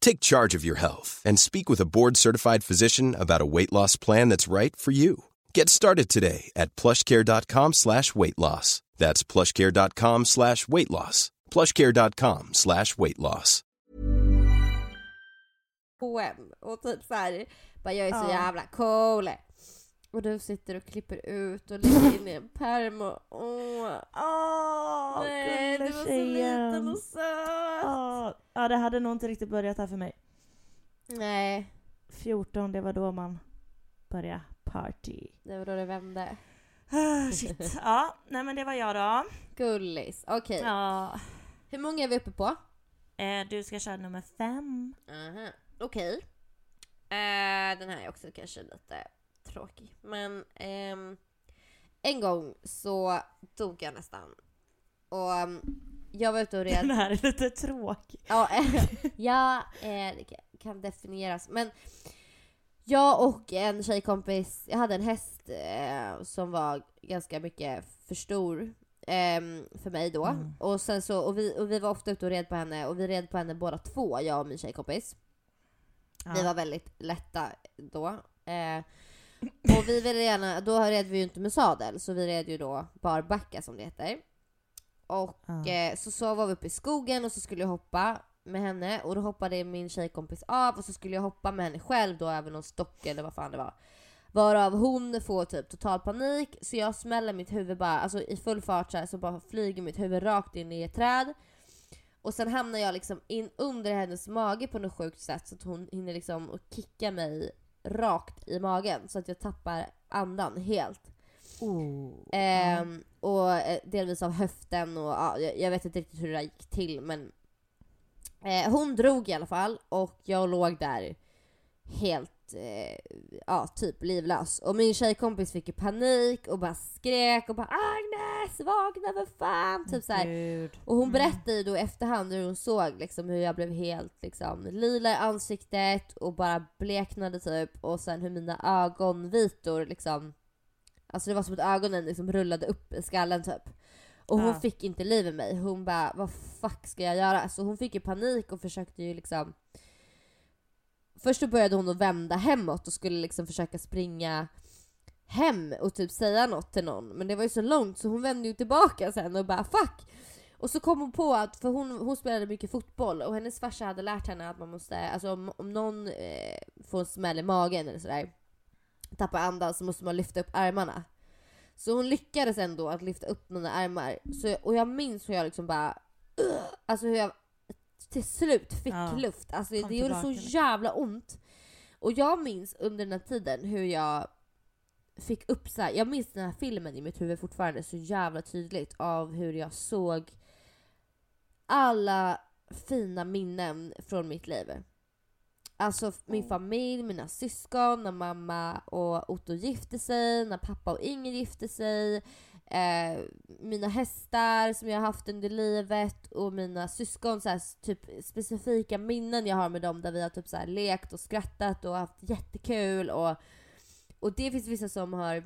Take charge of your health and speak with a board-certified physician about a weight loss plan that's right for you. Get started today at plushcare.com slash weight loss. That's plushcare.com slash weight loss. plushcare.com slash weight loss. Och typ så här, bara jag är så Ja. jävla cool. Och du sitter och klipper ut och lägger in i en pärm och åh. Åh, nej, du var så liten och söt. Åh, Ja, det hade nog inte riktigt börjat här för mig. Nej, 14, det var då man började party. det var då det vände. Ah, Shit. Ja, nej men det var jag då. Gullis. Okej. Ja. Hur många är vi uppe på? Eh, du ska köra nummer fem. Aha. Okej. Eh, den här är också kanske lite tråkig. Men ehm, en gång så dog jag nästan. Och ehm, jag var ute och red. Den här är lite tråkig. Ja, ja eh, det kan- definieras. Men jag och en tjejkompis, jag hade en häst eh, som var ganska mycket för stor ehm, för mig då. Mm. Och, sen så, och, vi, och vi var ofta ute och red på henne och vi red på henne båda två, jag och min tjejkompis. Vi var väldigt lätta då. Eh, och vi ville gärna, då red vi ju inte med sadel, så vi red ju då barbacka som det heter. Och Ja. eh, så, så var vi uppe i skogen och så skulle jag hoppa med henne och då hoppade min tjejkompis av och så skulle jag hoppa med henne själv då över någon stock eller vad fan det var. Varav hon får typ total panik så jag smäller mitt huvud bara, alltså i full fart så, här, så bara flyger mitt huvud rakt in i ett träd. Och sen hamnar jag liksom in under hennes mage på något sjukt sätt så att hon hinner liksom kicka mig rakt i magen så att jag tappar andan helt. Oh. Ehm, och eh, delvis av höften och ja, jag, jag vet inte riktigt hur det där gick till men eh, hon drog i alla fall och jag låg där helt, eh, ja typ livlös. Och min tjejkompis fick ju panik och bara skrek och bara Agnes vakna för fan! Typ såhär. Gud. Och hon Mm. berättade ju då i efterhand hur hon såg liksom hur jag blev helt liksom lila i ansiktet och bara bleknade typ och sen hur mina ögonvitor liksom Alltså det var som att ögonen liksom rullade upp i skallen typ. Och hon Ja. fick inte liv i mig. Hon bara vad fuck ska jag göra? Så hon fick ju panik och försökte ju liksom Först började hon att vända hemåt och skulle liksom försöka springa hem och typ säga något till någon. Men det var ju så långt så hon vände ju tillbaka sen och bara fuck! Och så kom hon på att, för hon, hon spelade mycket fotboll och hennes farsa hade lärt henne att man måste, alltså om, om någon eh, får en smäll i magen eller sådär, tappar andan så måste man lyfta upp armarna. Så hon lyckades ändå att lyfta upp mina armar. Så, och jag minns hur jag liksom bara, alltså hur jag till slut fick Ja, luft. Alltså kom det gjorde så jävla ont. Och jag minns under den här tiden hur jag fick upp så här, jag minns den här filmen i mitt huvud fortfarande så jävla tydligt av hur jag såg alla fina minnen från mitt liv. Alltså min familj, mina syskon, när mamma och Otto gifte sig, när pappa och Inger gifte sig, eh, mina hästar som jag har haft under livet och mina syskon, så här, typ specifika minnen jag har med dem där vi har typ så här, lekt och skrattat och haft jättekul och, och det finns vissa som har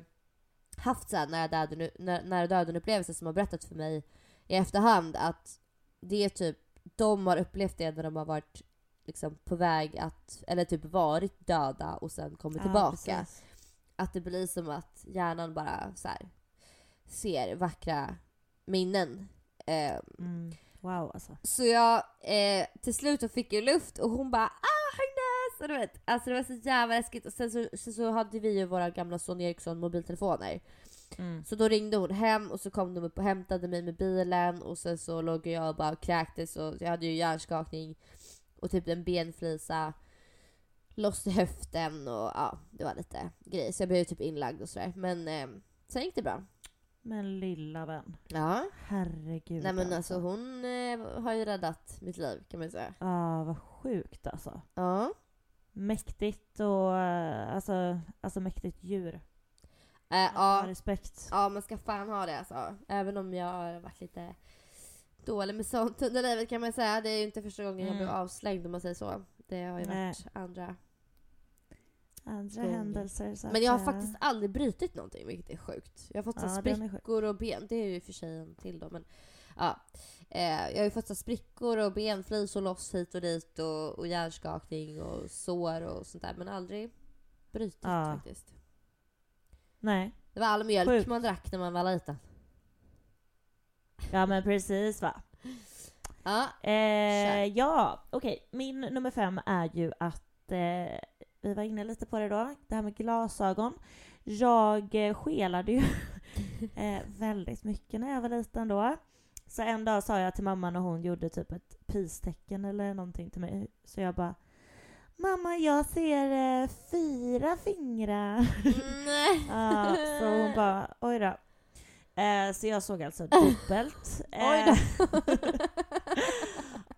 haft så här nära döden, när, nära döden upplevelser som har berättat för mig i efterhand att det är typ, de har upplevt det när de har varit liksom på väg att, eller typ varit döda och sen kommit tillbaka. precis. Att det blir som att hjärnan bara så här, ser vackra minnen. Eh, Mm. Wow alltså. så jag eh, till slut så fick jag luft och hon bara ah Agnes! Och du vet, alltså det var så jävla läskigt. Och sen så, så, så hade vi ju våra gamla Sony Ericsson mobiltelefoner. Mm. Så då ringde hon hem och så kom de upp och hämtade mig med bilen och sen så låg jag och bara kräktes och jag hade ju hjärnskakning och typ en benflisa loss i höften och ja, det var lite grejer. Så jag blev typ inlagd och sådär. Men eh, sen gick det bra. Men lilla vän. Ja. Herregud Nej men alltså hon eh, har ju räddat mitt liv kan man säga. Ja, vad sjukt alltså. Ja. Mäktigt och eh, alltså, alltså mäktigt djur. Eh, Ja. ja. Respekt. Ja, man ska fan ha det alltså. Även om jag har varit lite dålig med sånt under livet kan man säga. Det är ju inte första gången jag Mm. blev avslängd om man säger så. Det har ju Nej. varit andra. Andra Gånger. händelser så Men jag har eh, faktiskt aldrig brutit någonting vilket är sjukt. Jag har fått Ja, sjuk. sprickor och ben. Det är ju för sig en till då men ja. Eh, jag har ju fått så sprickor och benflis och loss hit och dit och, och hjärnskakning och sår och sånt där men aldrig brutit Ja. faktiskt. Nej. Det var all mjölk Sjukt. man drack när man var liten. Ja men precis va. Ja. Eh, ja, okej. Min nummer fem är ju att eh, vi var inne lite på det då, det här med glasögon. Jag eh, skelade ju eh, väldigt mycket när jag var liten då. Så en dag sa jag till mamma när hon gjorde typ ett pristecken eller någonting till mig. Så jag bara Mamma, jag ser eh, fyra fingrar. Nej. Ja, så hon bara, oj då. Eh, så jag såg alltså dubbelt. Oj Eh,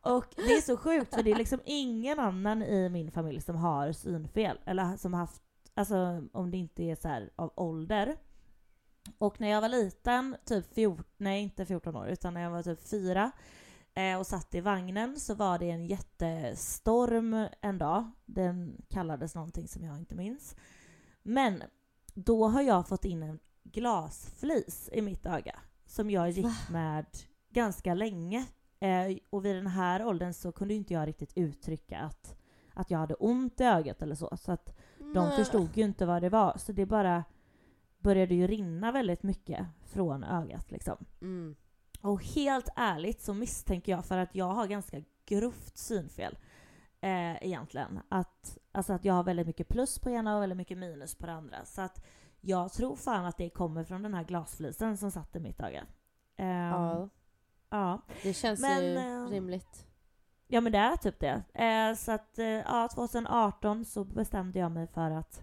och det är så sjukt för det är liksom ingen annan i min familj som har synfel. Eller som haft, alltså om det inte är så här av ålder. Och när jag var liten, typ 14, nej inte 14 år, utan när jag var typ 4 eh, och satt i vagnen så var det en jättestorm en dag. Den kallades någonting som jag inte minns. Men då har jag fått in en glasflis i mitt öga som jag gick med ganska länge. Eh, och vid den här åldern så kunde inte jag riktigt uttrycka att, att jag hade ont i ögat eller så. Så att de Nej. förstod ju inte vad det var. Så det bara började ju rinna väldigt mycket från ögat liksom. Mm. Och helt ärligt så misstänker jag, för att jag har ganska grovt synfel eh, egentligen, att, alltså att jag har väldigt mycket plus på ena och väldigt mycket minus på det andra. Så att jag tror fan att det kommer från den här glasflisen som satt i mitt öga. Ehm, Ja, ja. det känns Men, ju eh, rimligt. Ja men det är typ det. Eh, så att eh, ja, 2018 så bestämde jag mig för att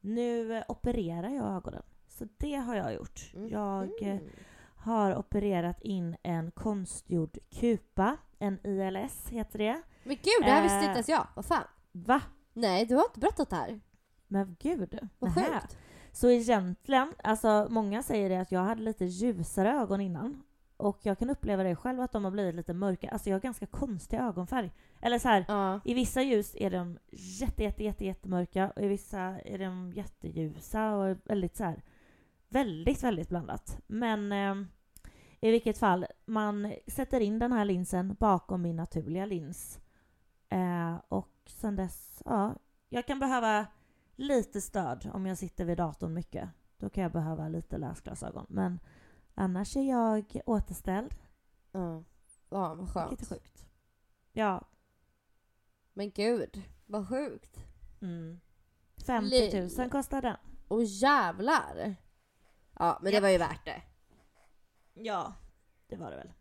nu eh, opererar jag ögonen. Så det har jag gjort. Jag eh, Mm. har opererat in en konstgjord kupa, en ILS heter det. Men gud, det här visste Eh. inte ens jag. Vad fan? Va? Nej, du har inte berättat det här. Men gud. Vad sjukt. Så egentligen, alltså många säger det att jag hade lite ljusare ögon innan. Och jag kan uppleva det själv att de har blivit lite mörka. Alltså jag har ganska konstig ögonfärg. Eller så här, Ja. i vissa ljus är de jätte, jätte, jätte, jättemörka och i vissa är de jätteljusa och väldigt så här, väldigt, väldigt blandat. Men eh, i vilket fall, man sätter in den här linsen bakom min naturliga lins. Eh, och sen dess, ja, jag kan behöva lite stöd om jag sitter vid datorn mycket. Då kan jag behöva lite läsglasögon. Men annars är jag återställd, Ja, ja vad skönt. vilket är sjukt. Ja, Men gud, vad sjukt. mm. 50 000 Li- kostar den. Och jävlar. Ja, men det Japp. var ju värt det. Ja, det var det väl.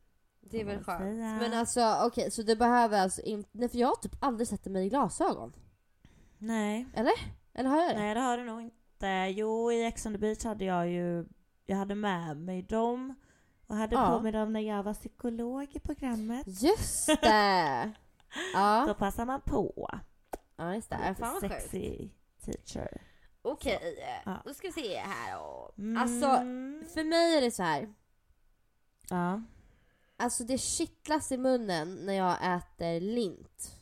Det är väl skönt. säga. Men alltså okej, så du behöver alltså inte... Nej, för jag har typ aldrig sett mig i glasögon. Nej, Eller har jag det? nej det har du nog inte. Jo, i Ex on the beach hade jag ju, jag hade med mig dem och hade Ja. på mig dem när jag var psykolog i programmet. Just det! Då ja. passar man på. ja, just det. Fan vad sexy teacher. Okej, Ja. då ska vi se här då. Mm. Alltså, för mig är det så här. Ja. Alltså det kittlas i munnen när jag äter lint.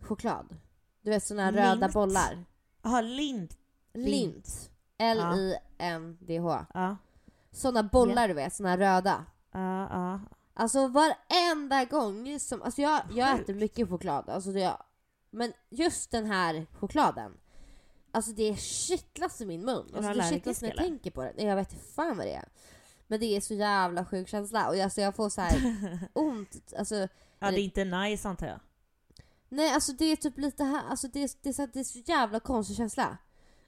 Choklad. Du vet såna här röda bollar. Jaha, lint. Lint. L-I-N-D-H. Ja. Såna bollar du vet, såna här röda. Ja, ja. Alltså varenda gång som... Alltså jag, jag Sjukt. äter mycket choklad. Alltså det, men just den här chokladen. Alltså det kittlas i min mun. Alltså det kittlas när jag eller? tänker på det. Jag vet inte fan vad det är. Men det är så jävla sjuk känsla. Och alltså jag får så här ont. Alltså, ja, det är inte nice antar jag. nej, alltså det är typ lite här. Alltså det, är, det, är så, det är så jävla konstig känsla.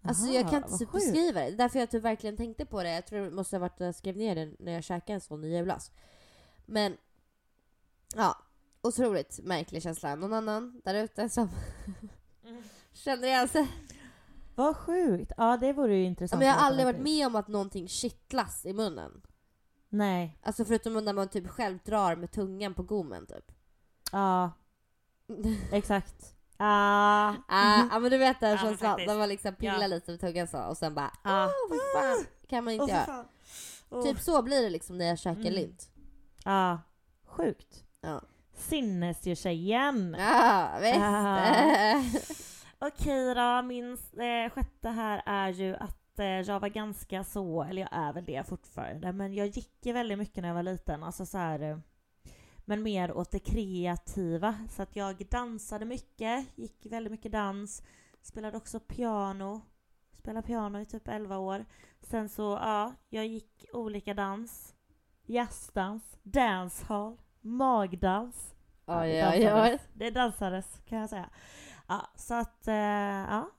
Alltså jag Aha, kan inte beskriva det. Det är därför jag typ verkligen tänkte på det. Jag tror det måste ha varit att jag skrev ner det när jag käkade en sån i julas. Men, ja. Otroligt märklig känsla. Någon annan där ute som känner igen sig? Vad sjukt. Ja, det vore ju intressant. men jag har aldrig varit med om att någonting kittlas i munnen. Nej. Alltså förutom när man typ själv drar med tungan på gommen typ. Ja, exakt. Ah. Ah, ja men du vet den känslan faktiskt. när man liksom pillar Ja. lite med tungan så och sen bara Ah. åh vad fan kan man inte för göra. Åh. Typ så blir det liksom när jag käkar Mm. lint. Ja, sjukt. Ja. Sinnesdjurtjejen. Ja, visst. Ah. Okej då, min eh, sjätte här är ju att eh, jag var ganska så, eller jag är väl det fortfarande, men jag gick ju väldigt mycket när jag var liten. Alltså så här, eh, men mer åt det kreativa. Så att jag dansade mycket, gick väldigt mycket dans, spelade också piano. Spelade piano i typ 11 år. Sen så, ja, jag gick olika dans. Jazzdans, dancehall, magdans. Ja, det dansades. Det dansades kan jag säga. Ja, så att, eh, ja.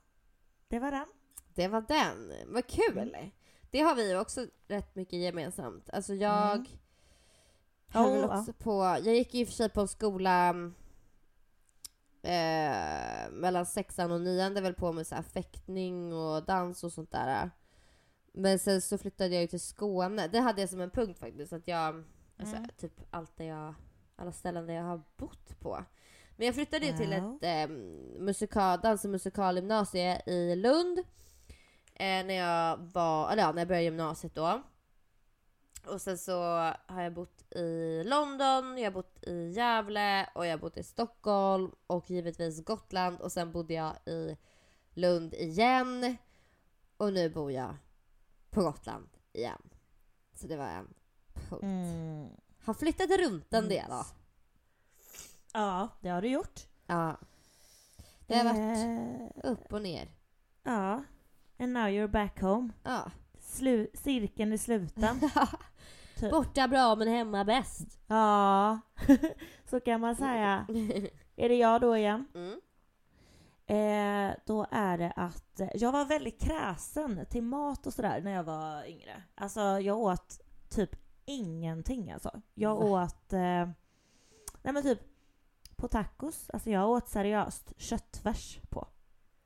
Det var den. Det var den. Vad kul! Mm. Det har vi ju också rätt mycket gemensamt. Alltså jag Mm. Höll Oh, också på... Jag gick i och för sig på en skola... Eh, mellan sexan och nian väl på med så här fäktning och dans och sånt där. Men sen så flyttade jag ju till Skåne. Det hade jag som en punkt faktiskt. Att jag, alltså, Mm. typ allt där jag, alla ställen där jag har bott på. Men jag flyttade ju till Ja. ett eh, musikal, dans och musikalgymnasie i Lund. Eh, när jag var, eller ja, när jag började gymnasiet då. Och sen så har jag bott i London, jag har bott i Gävle och jag har bott i Stockholm och givetvis Gotland och sen bodde jag i Lund igen. Och nu bor jag på Gotland igen. Så det var en punkt. Mm. Har flyttat runt en del då. Ja, det har du gjort. Ja. Det har varit Eh, upp och ner. Ja. And now you're back home. Ja. Slu- cirkeln är sluten. Typ. Borta bra men hemma bäst. Ja, så kan man säga. Är det jag då igen? Mm. Eh, då är det att eh, jag var väldigt kräsen till mat och sådär när jag var yngre. Alltså jag åt typ ingenting alltså. Jag Va? åt, eh, nej men typ på tacos, alltså jag åt seriöst köttfärs på.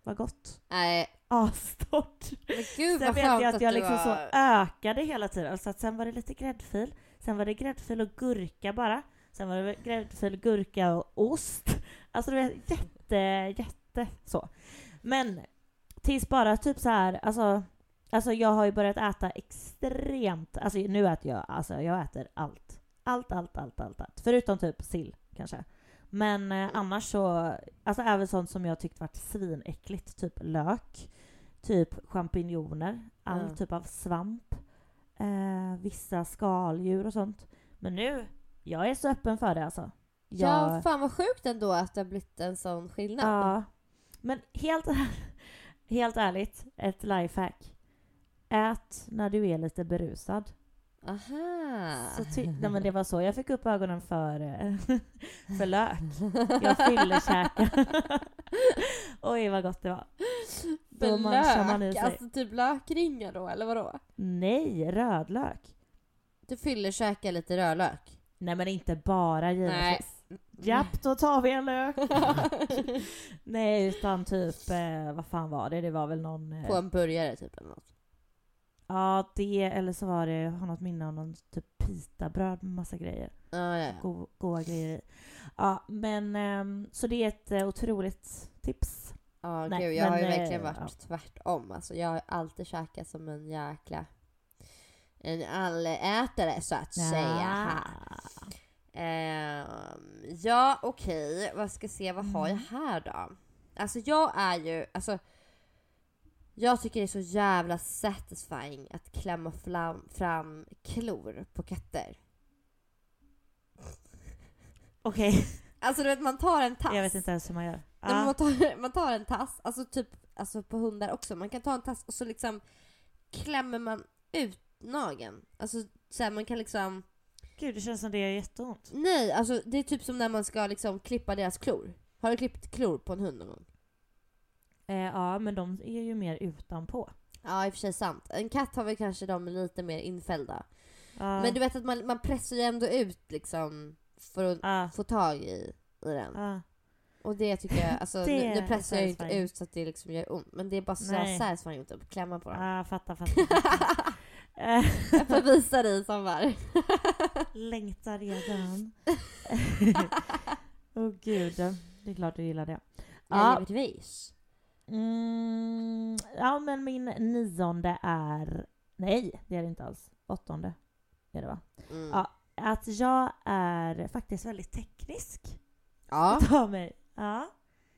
Vad gott. Nej, Astorrt. men gud Sen vad vet jag att jag du liksom så var... ökade hela tiden. Så att sen var det lite gräddfil. Sen var det gräddfil och gurka bara. Sen var det gräddfil, gurka och ost. Alltså det var jätte, jätte så. Men tills bara typ så här, alltså, alltså jag har ju börjat äta extremt, alltså nu äter jag, alltså jag äter allt. Allt, allt, allt, allt, allt. Förutom typ sill kanske. Men eh, annars så, alltså även sånt som jag tyckt varit svinäckligt, typ lök, typ champinjoner, all Mm. typ av svamp, eh, vissa skaldjur och sånt. Men nu, jag är så öppen för det alltså. Ja, Jag- fan vad sjukt ändå att det har blivit en sån skillnad. Ja. Men helt, helt ärligt, ett lifehack. Ät när du är lite berusad. Aha. Så ty- nej, men det var så jag fick upp ögonen för, eh, för lök. Jag fyllekäkade. Oj vad gott det var. Då Men manchar man i lök, sig. alltså typ lökringar då, eller vadå? Nej, rödlök. Du fyller käka lite rödlök? Nej men inte bara givetvis. Nej. Japp, då tar vi en lök. Nej, utan typ, eh, vad fan var det? Det var väl någon... Eh, På en burgare typ eller något. Ja, det eller så var det, jag har något minne av någon typ pitabröd med massa grejer. Ja, ja, ja. Go- goda grejer i. Ja, men ehm, så det är ett eh, otroligt tips. Ja, Nej, gud, jag har ju men, eh, verkligen varit ja. tvärtom. Alltså, jag har alltid käkat som en jäkla... En allätare så att säga. Ja. Ehm, ja, okej. Vad ska se, vad har jag Mm. här då? Alltså jag är ju, alltså... Jag tycker det är så jävla satisfying att klämma fram, fram klor på katter. Okej, Alltså du vet, man tar en tass. jag vet inte ens hur man gör. Nej, Ja. man, tar, man tar en tass, alltså typ alltså på hundar också. Man kan ta en tass och så liksom klämmer man ut nageln. Alltså så här, man kan liksom... Gud, det känns som det gör jätteont. Nej, alltså det är typ som när man ska liksom klippa deras klor. Har du klippt klor på en hund någon gång? Eh, ja, men de är ju mer utanpå. Ja, i och för sig sant. En katt har väl kanske de lite mer infällda. Ja. Men du vet att man, man pressar ju ändå ut liksom för att Ja. få tag i, i den. Ja. Och det tycker jag, alltså nu, nu pressar jag ju inte ut så att det liksom gör ont. Men det är bara så satisfying att klämma på dem. Ja, fattar, fattar. fattar. Jag får visa dig sommar. Längtar redan. Åh gud, det är klart du gillar det. Ja, givetvis. Mm, ja, men min nionde är... Nej, det är det inte alls. Åttonde är det va? Mm. Ja. Att jag är faktiskt väldigt teknisk ja, av mig. Ja,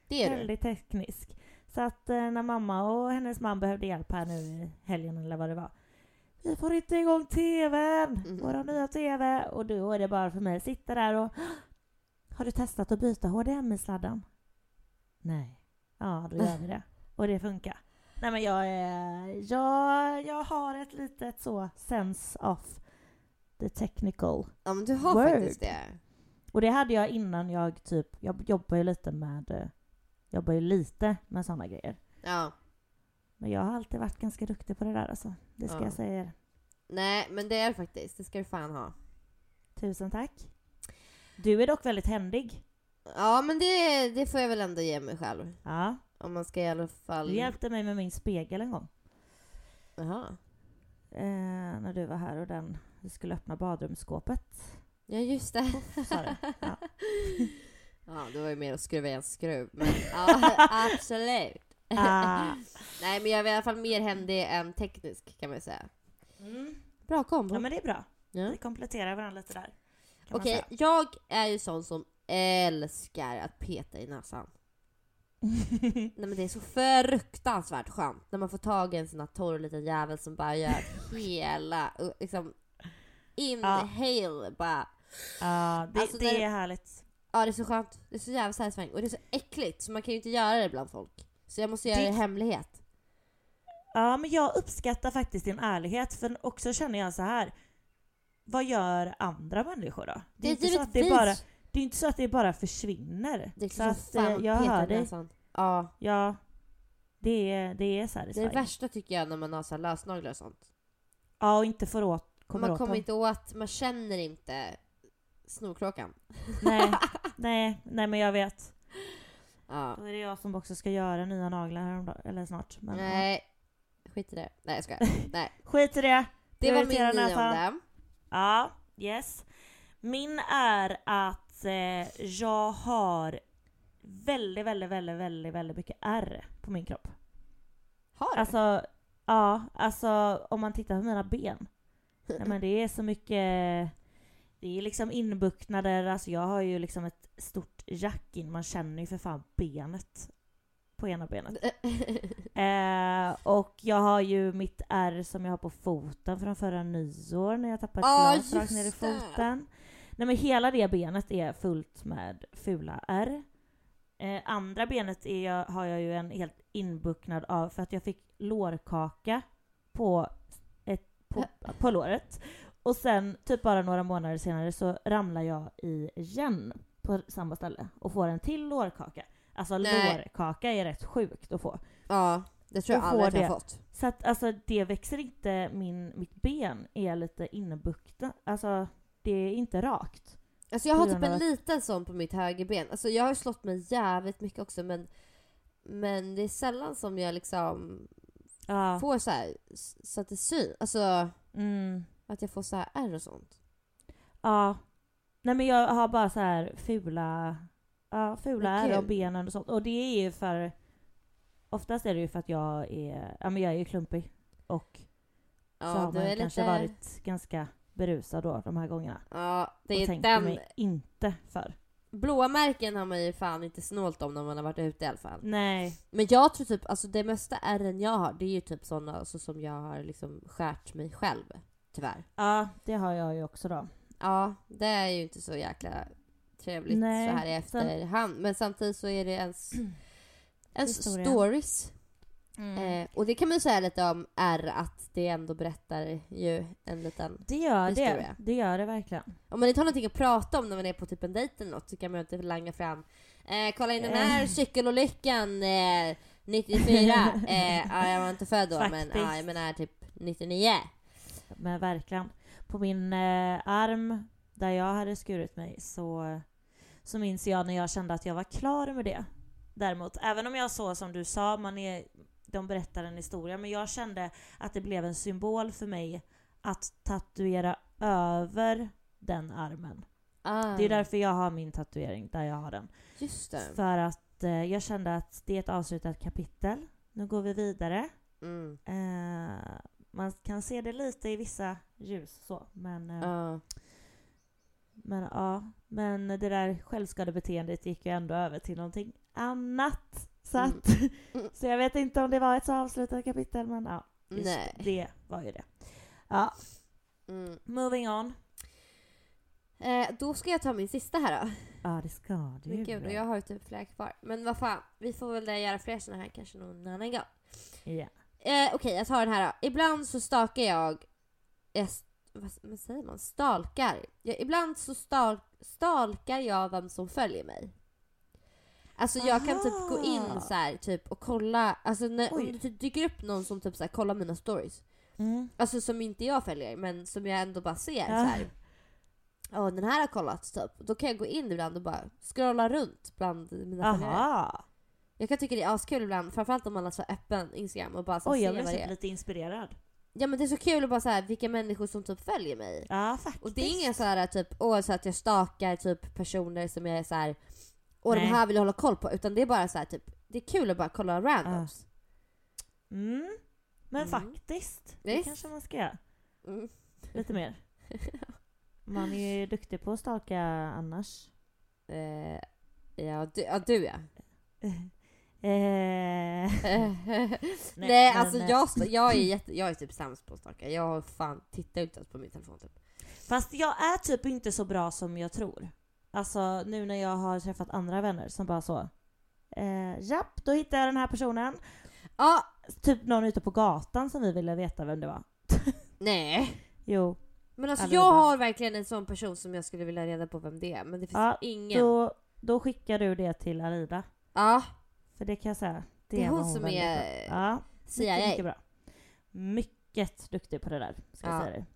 det är du. väldigt teknisk. Så att eh, när mamma och hennes man behövde hjälp här nu i helgen eller vad det var. Vi får inte igång TVn! Mhm. Våra nya TV! Och då är det bara för mig att sitta där och Har du testat att byta HDMI-sladden? Nej. Ja, då gör vi det. Och det funkar. Nej men jag är... Jag, jag har ett litet så sense of the technical. Ja, men du har Word. faktiskt det. Och det hade jag innan jag typ... Jag jobbar ju lite med... eh, Jobbar ju lite med sådana grejer. Ja. Men jag har alltid varit ganska duktig på det där alltså. Det ska Ja. jag säga er. Nej, men det är faktiskt. Det ska du fan ha. Tusen tack. Du är dock väldigt händig. Ja men det, det får jag väl ändå ge mig själv. Ja, Om man ska i alla fall... du hjälpte mig med min spegel en gång. Jaha. Eh, när du var här och den, vi skulle öppna badrumsskåpet. Ja just det. Du? Ja. Ja det var ju mer att skruva i en skruv. Men ja absolut. Ah. Nej men jag är i alla fall mer händig än teknisk kan man säga. Mm. Bra kombo. Ja men det är bra. Ja. Vi kompletterar varandra lite där. Okej, säga. jag är ju sån som älskar att peta i näsan. Nej men det är så fruktansvärt skönt när man får tag i en sån här torr liten jävel som bara gör hela, liksom inhale bara. Ja, det, Alltså, det är härligt. Ja det är så skönt, det är så jävla satisfying och det är så äckligt så man kan ju inte göra det bland folk. Så jag måste göra det i Det- hemlighet. Ja, men jag uppskattar faktiskt din ärlighet för också känner jag så här. Vad gör andra människor då? Det är, inte så att det bara, det är inte så att det bara försvinner. det är så så att fan eh, jag hör dig. Ja, Ja, det är, det är det är satisfying. det värsta tycker jag när man har så här lösnaglar och sånt. Ja, och inte får åt, kommer man åt kommer dem. inte åt, man känner inte snorkråkan. Nej, nej, nej men jag vet. Ja. Då är det jag som också ska göra nya naglar häromdagen, eller snart. Men, ja. Nej, skit i det. Nej jag skojar. Nej. Skit i det. Det var min nionde. Ja, yes. Min är att eh, jag har väldigt, väldigt, väldigt, väldigt, väldigt mycket ärr på min kropp. Har du? Alltså, ja, alltså om man tittar på mina ben. Nej, men det är så mycket, det är liksom inbuktnader, alltså jag har ju liksom ett stort jack in, man känner ju för fan benet på ena benet. Eh, och jag har ju mitt ärr som jag har på foten från förra nyår när jag tappade ett Ah, glas rakt ner i foten. Nej men hela det benet är fullt med fula ärr. Eh, andra benet är jag, har jag ju en helt inbucknad av för att jag fick lårkaka på, ett, på, på låret. Och sen typ bara några månader senare så ramlar jag igen på samma ställe och får en till lårkaka. Alltså Nej. lårkaka är rätt sjukt att få. ja, det tror jag aldrig att jag har fått. Så att alltså det växer inte, min, mitt ben är lite innebukta. Alltså det är inte rakt. Alltså jag har typ av en att- liten sån på mitt högerben. Alltså jag har slått mig jävligt mycket också men men det är sällan som jag liksom Ja. får så här så att det syns. Alltså Mm. att jag får så här ärr och sånt. Ja. Nej men jag har bara så här fula, ja, fula ärr av gud. benen och sånt. Och det är ju för, oftast är det ju för att jag är, ja men jag är ju klumpig. Och så Ja, har man kanske lite... varit ganska berusad då de här gångerna. Ja, det och är tänker den... mig inte för. Blåa märken har man ju fan inte snålt om när man har varit ute i alla fall. Nej. Men jag tror typ, alltså det mesta ärren jag har, det är ju typ såna alltså, som jag har liksom skärt mig själv. Tyvärr. Ja, det har jag ju också då. Ja, det är ju inte så jäkla trevligt Nej, så här i efterhand. Men samtidigt så är det ens, ens Historia. stories. Mm. Eh, och det kan man ju säga lite om R, att det ändå berättar ju en liten... Det gör det. historia. Det gör det verkligen. Om man inte har någonting att prata om när man är på typ en dejt eller något så kan man ju inte langa fram eh, Kolla in den här Eh. cykelolyckan eh, 94. eh, ja, jag var inte född då men Faktiskt. ja, jag menar typ 99. Men verkligen. På min eh, arm där jag hade skurit mig så, så minns jag när jag kände att jag var klar med det. Däremot, även om jag så som du sa, man är, de berättar en historia, men jag kände att det blev en symbol för mig att tatuera över den armen. Ah, Det är därför jag har min tatuering där jag har den. Just det. För att eh, jag kände att det är ett avslutat kapitel. Nu går vi vidare. Mm. Eh, man kan se det lite i vissa ljus så, men, eh, Ja. men ja. Men det där självskadebeteendet gick ju ändå över till någonting annat. Så, Mm. att, så jag vet inte om det var ett så avslutat kapitel, men ja. just Nej. Det var ju det. Ja, Mm. moving on. Eh, då ska jag ta min sista här då. Ja, det ska du. Men gud, jag har ju typ flera kvar. Men vad fan, vi får väl göra fler såna här kanske någon annan gång. Ja. Eh, Okej, jag tar den här då. Ibland så stalkar jag... jag vad säger man? Stalkar. Jag, ibland så stal, stalkar jag vem som följer mig. Alltså jag kan typ gå in så här, typ och kolla, alltså när, om Oj. det typ dyker upp någon som typ så här, kollar mina stories. Mm. Alltså som inte jag följer men som jag ändå bara ser Ja. så här. Ja, den här har kollat typ. Då kan jag gå in ibland och bara scrolla runt bland mina följare. Aha! Jag kan tycka det är askul ibland, framförallt om man har så öppen Instagram och bara så Oj, jag vad blev det typ är. lite inspirerad. Ja men det är så kul att bara så här, vilka människor som typ följer mig. Ja, faktiskt. Och det är inga så här typ, åh, så att jag stakar typ personer som jag är så här, de Nej. här vill jag hålla koll på. Utan det är bara så här typ, det är kul att bara kolla randoms. Mm. Men Mm. faktiskt, det Visst. kanske man ska göra. Mm. Lite mer. Man är ju duktig på att stalka annars. Eh, ja, du, ja, du ja. Eh, Nej, men, alltså eh, jag, jag, är jätte, jag är typ sämst på att stalka. Jag har fan tittar inte ens på min telefon typ. Fast jag är typ inte så bra som jag tror. Alltså nu när jag har träffat andra vänner som bara så. Eh, japp, då hittade jag den här personen. Ja, Typ någon ute på gatan som vi ville veta vem det var. nej. Jo, Men alltså jag har verkligen en sån person som jag skulle vilja reda på vem det är. Men det finns Ja, ingen. då, då skickar du det till Arida. Ja, För det kan jag säga. Det, Det är hon var som är bra. Ja, CIA. mycket, mycket bra. Mycket duktig på det där, ska jag Ja. säga dig.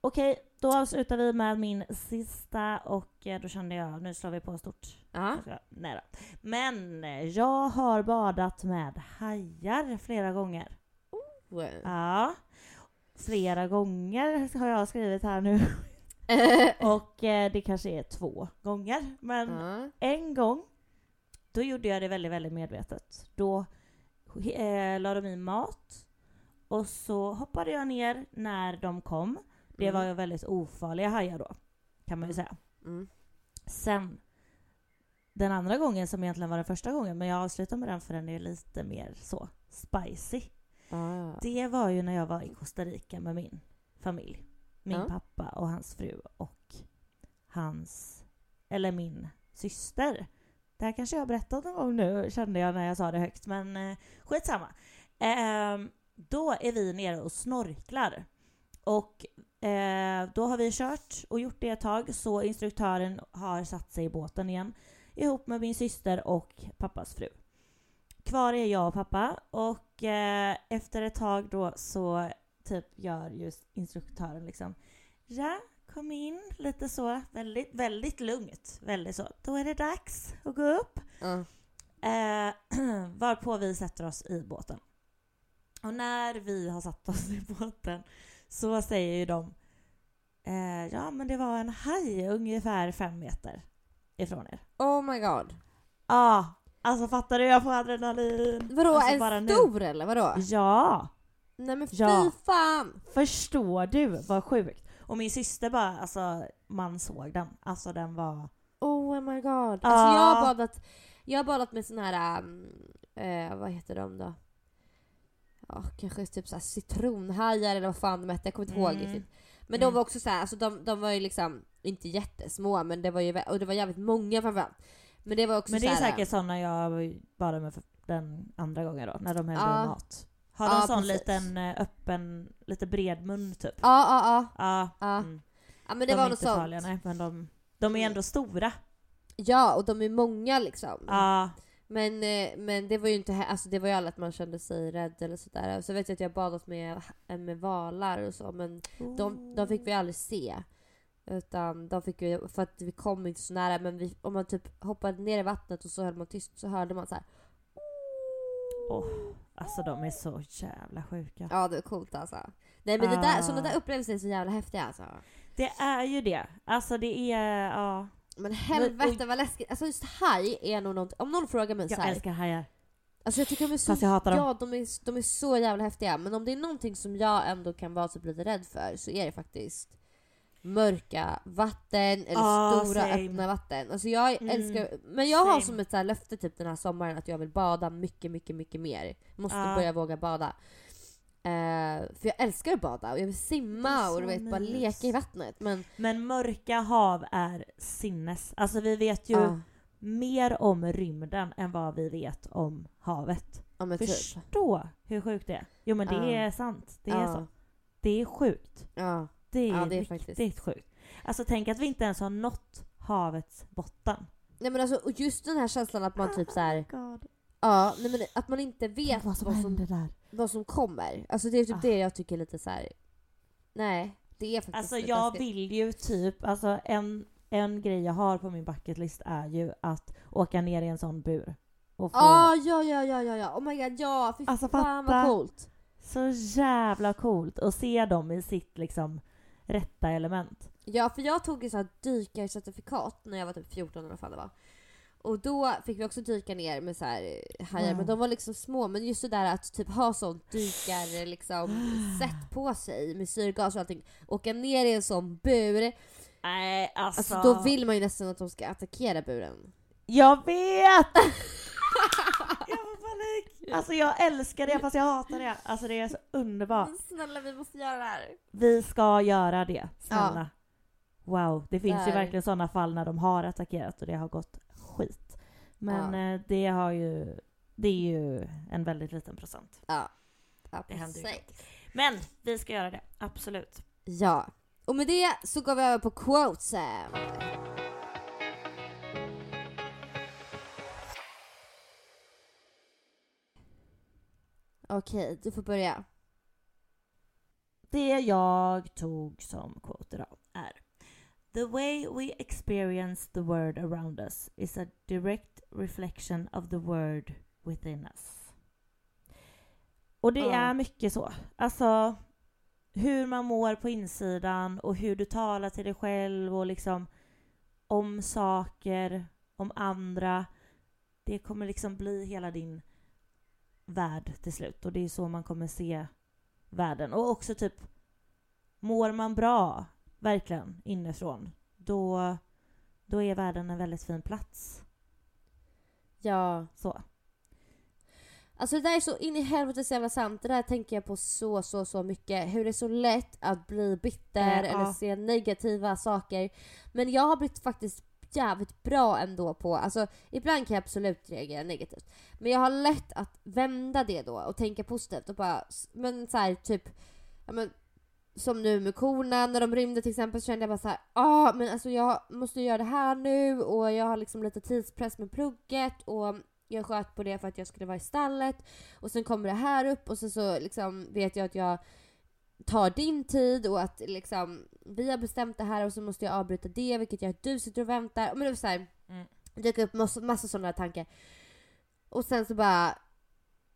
Okej, då avslutar vi med min sista och eh, då kände jag, nu slår vi på stort. ja. Nej då. Men eh, jag har badat med hajar flera gånger. Ja. Flera gånger har jag skrivit här nu. Och eh, det kanske är två gånger. Men ja. en gång, då gjorde jag det väldigt, väldigt medvetet. Då eh, la de i mat och så hoppade jag ner när de kom. Det Mm. var ju väldigt ofarliga hajar då, kan man ju säga. Mm. Sen, den andra gången som egentligen var den första gången, men jag avslutar med den för den är lite mer så spicy. Ah. Det var ju när jag var i Costa Rica med min familj. Min Ja. pappa och hans fru och hans, eller min syster. Det här kanske jag har berättat någon gång nu, kände jag när jag sa det högt, men eh, skitsamma. Ehm, då är vi nere och snorklar. Och eh, då har vi kört och gjort det ett tag, så instruktören har satt sig i båten igen ihop med min syster och pappas fru. Kvar är jag och pappa och eh, efter ett tag då så typ gör just instruktören liksom Ja, kom in lite så, väldigt, väldigt lugnt. Väldigt så. Då är det dags att gå upp. Ja. Eh, varpå vi sätter oss i båten. Och när vi har satt oss i båten så säger ju de eh, Ja men det var en haj ungefär fem meter ifrån er. Oh my god. Ja, alltså fattar du? Jag får adrenalin. Vadå, alltså, en bara nu. stor eller vadå? Ja! Nej men fy Ja. fan! Förstår du vad sjukt? Och min syster bara, alltså man såg den. Alltså den var... Oh my god. Alltså Ja. jag har badat, jag har badat med sån här, um, eh, vad heter de då? Ja, kanske typ så här citronhajar eller vad fan de hette, jag kommer inte ihåg Mm. riktigt. Men Mm. de var också så här, alltså de, de var ju liksom inte jättesmå men det var ju, och det var jävligt många framförallt. Men det var också Men det så är här, säkert såna jag badade med för den andra gången då, när de hällde Ja. mat. Har de Ja, sån precis. liten eh, öppen, lite bred mun typ? Ja, ja, ja. Ja. Mm. ja men det de var något sånt. farliga nej, men de, de är Mm. ändå stora. Ja, och de är många liksom. Ja. Men, eh, men det var ju inte, alltså det var ju aldrig att man kände sig rädd eller sådär. Så vet jag att jag badat med, med valar och så men de, de fick vi aldrig se. Utan de fick vi, för att vi kom inte så nära men vi, om man typ hoppade ner i vattnet och så höll man tyst så hörde man så här. Åh, alltså de är så jävla sjuka. Ja det är coolt alltså. Nej men det där, Ah. sådana där upplevelser är så jävla häftiga alltså. Det är ju det. Alltså det är, ja. Men helvete oj. vad läskigt. Alltså just haj är nog något, om någon frågar mig så Jag här, älskar hajar. Alltså jag tycker de är så, Fast jag hatar dem. ja, de är, de är så jävla häftiga. Men om det är någonting som jag ändå kan vara typ lite rädd för så är det faktiskt mörka vatten eller Ah, stora same. öppna vatten. Alltså jag Mm, älskar, men jag har same. som ett så löfte typ den här sommaren att jag vill bada mycket, mycket, mycket mer. Måste Ah. börja våga bada. Eh, för jag älskar att bada och jag vill simma och du vet, bara nice. leka i vattnet. Men, Men mörka hav är sinnes. Alltså vi vet ju ja, mer om rymden än vad vi vet om havet. ja, typ. Förstå hur sjukt det är. Jo men det Ja. är sant. Det är Ja. så. Det är sjukt. Det är, det är riktigt faktiskt- sjukt. Alltså tänk att vi inte ens har nått havets botten. Nej men alltså, just den här känslan att man typ så här, God. ja, nej, men att man inte vet Vad som händer där. Vad som kommer. Alltså det är typ Ah. det jag tycker är lite så här. nej. Det är faktiskt Alltså jag läskigt. vill ju typ, alltså en, en grej jag har på min bucketlist är ju att åka ner i en sån bur. Och få Ah, ja, ja, ja, ja, ja. Oh my god, ja. Fy Alltså, fan fatta. vad coolt. så jävla coolt att se dem i sitt liksom rätta element. Ja, för jag tog ju så här dykarcertifikat när jag var typ 14 eller vad fan det var. Och då fick vi också dyka ner med så här eh, hajar, Wow. men de var liksom små. Men just det där att typ ha sånt dykar liksom sätt på sig med syrgas och allting. Åka ner i en sån bur. Nej alltså. Alltså då vill man ju nästan att de ska attackera buren. Jag vet! jag får panik! Alltså jag älskar det fast jag hatar det. Alltså det är så underbart. snälla vi måste göra det här. Vi ska göra det, snälla. Wow, det finns ju Där. verkligen sådana fall när de har attackerat och det har gått. Men Ja. eh, det har ju, det är ju en väldigt liten procent. Ja. ja Det händer ju precis. Men vi ska göra det, absolut. Ja. Och med det så går vi över på quotesen. Okej, du får börja. Det jag tog som quote idag The way we experience the world around us is a direct reflection of the world within us. Och det Ja. är mycket så. Alltså hur man mår på insidan och hur du talar till dig själv och liksom om saker, om andra. Det kommer liksom bli hela din värld till slut och det är så man kommer se världen. Och också typ, mår man bra, verkligen, inifrån, då, då är världen en väldigt fin plats. Ja. Så. Alltså det där är så in i helvete så jävla sant. Det där tänker jag på så, så, så mycket. Hur det är så lätt att bli bitter Eh, eller ja. se negativa saker. Men jag har blivit faktiskt jävligt bra ändå på, alltså ibland kan jag absolut reagera negativt. Men jag har lätt att vända det då och tänka positivt och bara, men så här, typ, ja men som nu med korna, när de rymde till exempel så kände jag bara så här, ah, men alltså jag måste göra det här nu och jag har liksom lite tidspress med plugget och jag sköt på det för att jag skulle vara i stallet och sen kommer det här upp och sen så liksom vet jag att jag tar din tid och att liksom vi har bestämt det här och så måste jag avbryta det vilket gör att du sitter och väntar. Men det var så här, Mm. dök upp massa, massa sådana tankar. Och sen så bara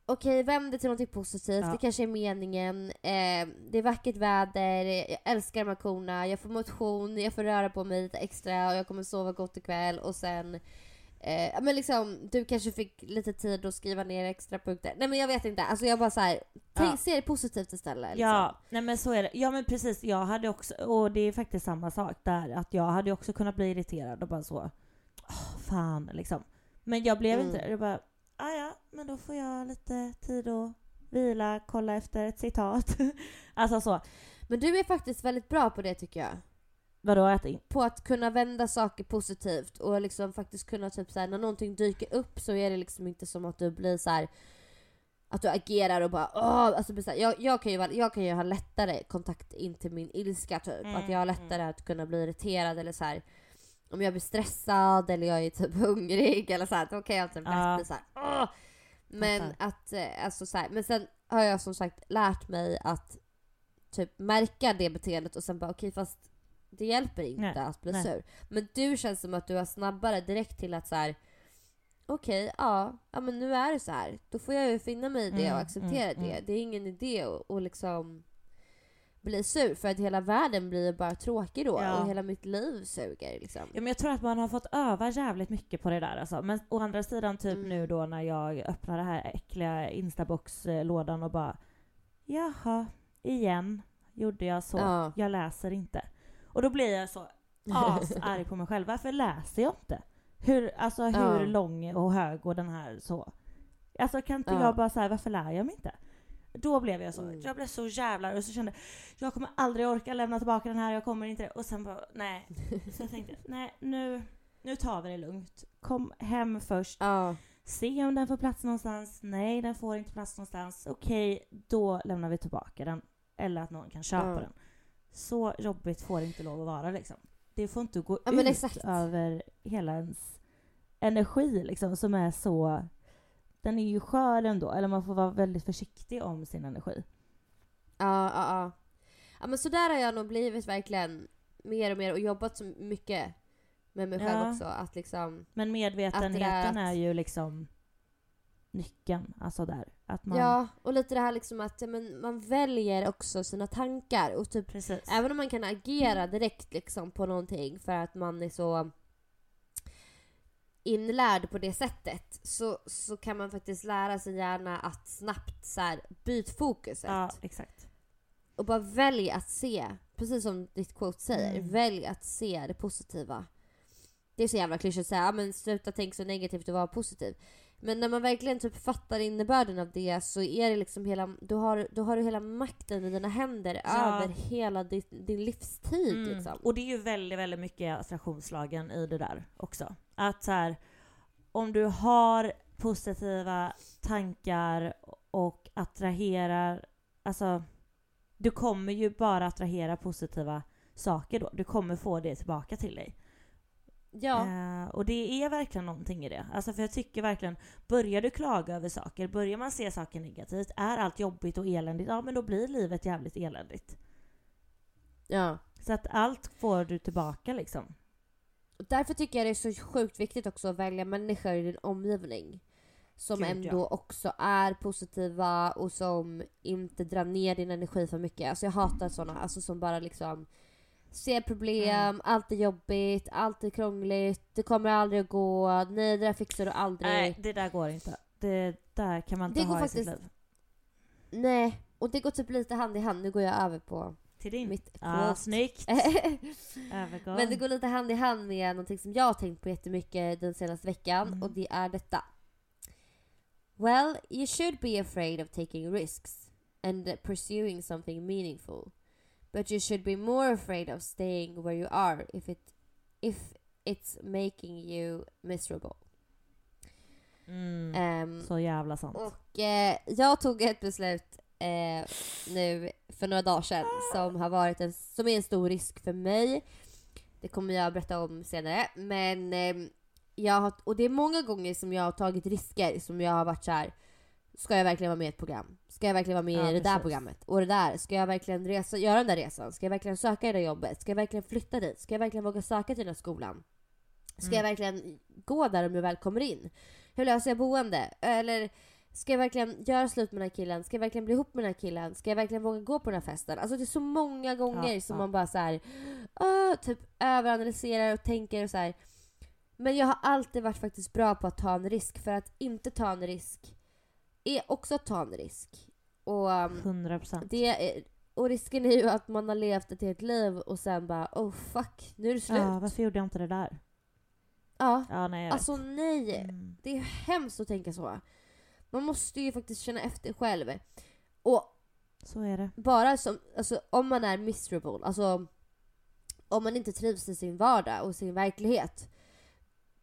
Okej, vänd det till något positivt. Ja. Det kanske är meningen. Eh, det är vackert väder. Jag älskar de här korna. Jag får motion. Jag får röra på mig lite extra och jag kommer sova gott ikväll. Och sen eh, men liksom, du kanske fick lite tid att skriva ner extra punkter. Nej men jag vet inte. Alltså jag bara så här, tänk, Ja. se det positivt istället. Liksom. Ja, nej men så är det. Ja men precis, jag hade också, och det är faktiskt samma sak där, att jag hade också kunnat bli irriterad och bara så, åh fan liksom. Men jag blev Mm. inte det. Det bara, ah, ja men då får jag lite tid att vila, kolla efter ett citat. alltså så. Men du är faktiskt väldigt bra på det tycker jag. Vadå in? På att kunna vända saker positivt och liksom faktiskt kunna typ såhär, när någonting dyker upp så är det liksom inte som att du blir så här att du agerar och bara åh, alltså här, jag, jag, kan ju, jag kan ju ha lättare kontakt in till min ilska typ. Mm, att jag har lättare att kunna bli irriterad eller så här om jag blir stressad eller jag är typ hungrig eller så här, då kan jag typ lätt bli så här, åh! Men Fattar. att, eh, alltså så här, men sen har jag som sagt lärt mig att typ märka det beteendet och sen bara okej fast det hjälper inte Nej, att bli nej. sur. Men du känns som att du är snabbare direkt till att så här. okej, ja, ja men nu är det så här. Då får jag ju finna mig i det och Mm, acceptera mm, det. mm. Det är ingen idé att att liksom bli sur för att hela världen blir bara tråkig då Ja. och hela mitt liv suger liksom. Ja, men jag tror att man har fått öva jävligt mycket på det där alltså. Men å andra sidan typ Mm. nu då när jag öppnar den här äckliga instabox-lådan och bara Jaha, igen gjorde jag så. Ja. Jag läser inte. Och då blir jag så asarg på mig själv. Varför läser jag inte? Hur, alltså hur Ja. lång och hög och den här så. Alltså kan inte Ja. jag bara säga varför lär jag mig inte? Då blev jag så. Mm. Jag blev så jävla och så kände jag kommer aldrig orka lämna tillbaka den här, jag kommer inte. Och sen bara nej. Så jag tänkte nej nu, nu tar vi det lugnt. Kom hem först. Ja. Se om den får plats någonstans. Nej, den får inte plats någonstans. Okej, då lämnar vi tillbaka den. Eller att någon kan köpa Ja. den. Så jobbigt får det inte lov att vara liksom. Det får inte gå Ja, ut exakt. över hela ens energi liksom som är så... Den är ju skör ändå, eller man får vara väldigt försiktig om sin energi. Ja, ja, ja. Ja men så där har jag nog blivit verkligen mer och mer och jobbat så mycket med mig själv Ja. också. Att liksom, Men medvetenheten att- är ju liksom nyckeln. Alltså där. Att man... ja och lite det här liksom att men man väljer också sina tankar och typ Precis. Även om man kan agera direkt liksom på någonting för att man är så inlärd på det sättet så, så kan man faktiskt lära sig gärna att snabbt så här, byt fokuset. Ja, exakt. Och bara välj att se, precis som ditt quote säger, Mm. välj att se det positiva. Det är så jävla klyschigt att säga, men sluta tänka så negativt och vara positiv. Men när man verkligen typ fattar innebörden av det så är det liksom hela, då har, då har du hela makten i dina händer Ja. över hela din, din livstid Mm. liksom. Och det är ju väldigt, väldigt mycket attraktionslagen i det där också. Att så här, om du har positiva tankar och attraherar, alltså du kommer ju bara attrahera positiva saker då. Du kommer få det tillbaka till dig. Ja. Eh, och det är verkligen någonting i det. Alltså för jag tycker verkligen, börjar du klaga över saker, börjar man se saker negativt, är allt jobbigt och eländigt, ja men då blir livet jävligt eländigt. ja. Så att allt får du tillbaka liksom. Och därför tycker jag det är så sjukt viktigt också att välja människor i din omgivning. Som Gud, ändå ja. också är positiva och som inte drar ner din energi för mycket. Alltså jag hatar såna, alltså som bara liksom ser problem, Mm. allt är jobbigt, allt är krångligt, det kommer aldrig att gå, nej det där fixar du aldrig. Nej, det där går inte. Det där kan man inte Det ha går i sitt faktiskt- liv. Nej, och det går typ lite hand i hand. Nu går jag över på Till din? mitt quote. snyggt. Övergång. Men det går lite hand i hand med någonting som jag har tänkt på jättemycket den senaste veckan Mm. och det är detta. Well, you should be afraid of taking risks and pursuing something meaningful. But you should be more afraid of staying where you are if it if it's making you miserable. Mm. Ehm, Så jävla sant. och eh, jag tog ett beslut eh, nu för några dagar sedan som har varit en, som är en stor risk för mig. Det kommer jag berätta om senare. Men eh, jag har, och det är många gånger som jag har tagit risker som jag har varit så här. Ska jag verkligen vara med i ett program? Ska jag verkligen vara med Ja, i det där precis. programmet? Och det där? Ska jag verkligen resa, göra den där resan? Ska jag verkligen söka det där jobbet? Ska jag verkligen flytta dit? Ska jag verkligen våga söka till den här skolan? Ska Mm. jag verkligen gå där om jag väl kommer in? Hur löser jag boende? Eller ska jag verkligen göra slut med den här killen? Ska jag verkligen bli ihop med den här killen? Ska jag verkligen våga gå på den här festen? Alltså det är så många gånger Ja, som ja. man bara så här, "Åh", typ överanalyserar och tänker och så här. Men jag har alltid varit faktiskt bra på att ta en risk för att inte ta en risk är också att ta en risk. Och, um, 100 procent. det är, och risken är ju att man har levt ett helt liv och sen bara oh fuck, nu är det slut. Ja, varför gjorde jag inte det där? Ja, Ja, nej alltså nej. vet. Mm. Det är hemskt att tänka så. Man måste ju faktiskt känna efter själv. Och Så är det. bara som, alltså om man är miserable, alltså om man inte trivs i sin vardag och sin verklighet.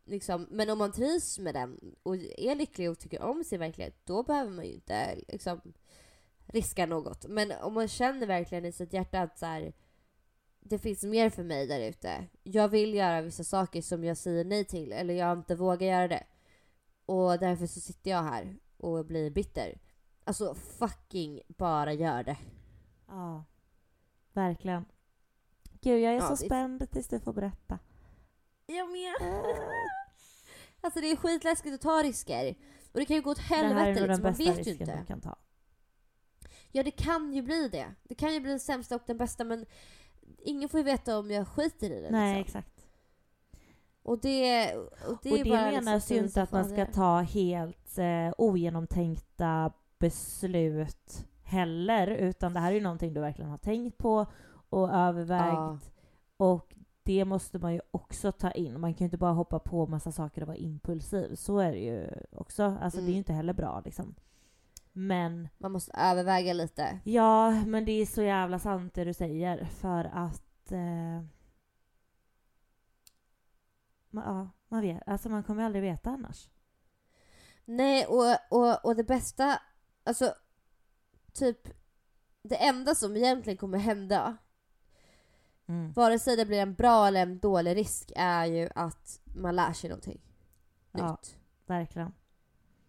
Liksom, men om man trivs med den och är lycklig och tycker om sin verklighet, då behöver man ju inte liksom riska något. Men om man känner verkligen i sitt hjärta att så här, det finns mer för mig där ute. Jag vill göra vissa saker som jag säger nej till eller jag inte vågar göra det. Och därför så sitter jag här och blir bitter. Alltså fucking bara gör det. Ja. Verkligen. Gud, jag är Ja, så det- spänd tills du får berätta. Jag med. Alltså det är skitläskigt att ta risker. Och det kan ju gå åt det här är helvete den liksom. Man bästa risken inte. du kan ta. Ja det kan ju bli det. Det kan ju bli den sämsta och den bästa men ingen får ju veta om jag skiter i det. Nej, liksom. exakt. Och det, och det, och det bara menas liksom ju inte att man ska ta helt eh, ogenomtänkta beslut heller, utan det här är ju någonting du verkligen har tänkt på och övervägt. Ja. Och det måste man ju också ta in. Man kan ju inte bara hoppa på massa saker och vara impulsiv. Så är det ju också. Alltså det är ju Mm. inte heller bra liksom. Men Man måste överväga lite. ja, men det är så jävla sant det du säger. För att... Eh, man, ja, man vet. Alltså man kommer aldrig veta annars. Nej och, och, och det bästa, alltså typ det enda som egentligen kommer hända Mm. vare sig det blir en bra eller en dålig risk är ju att man lär sig någonting Ja. nytt. Verkligen.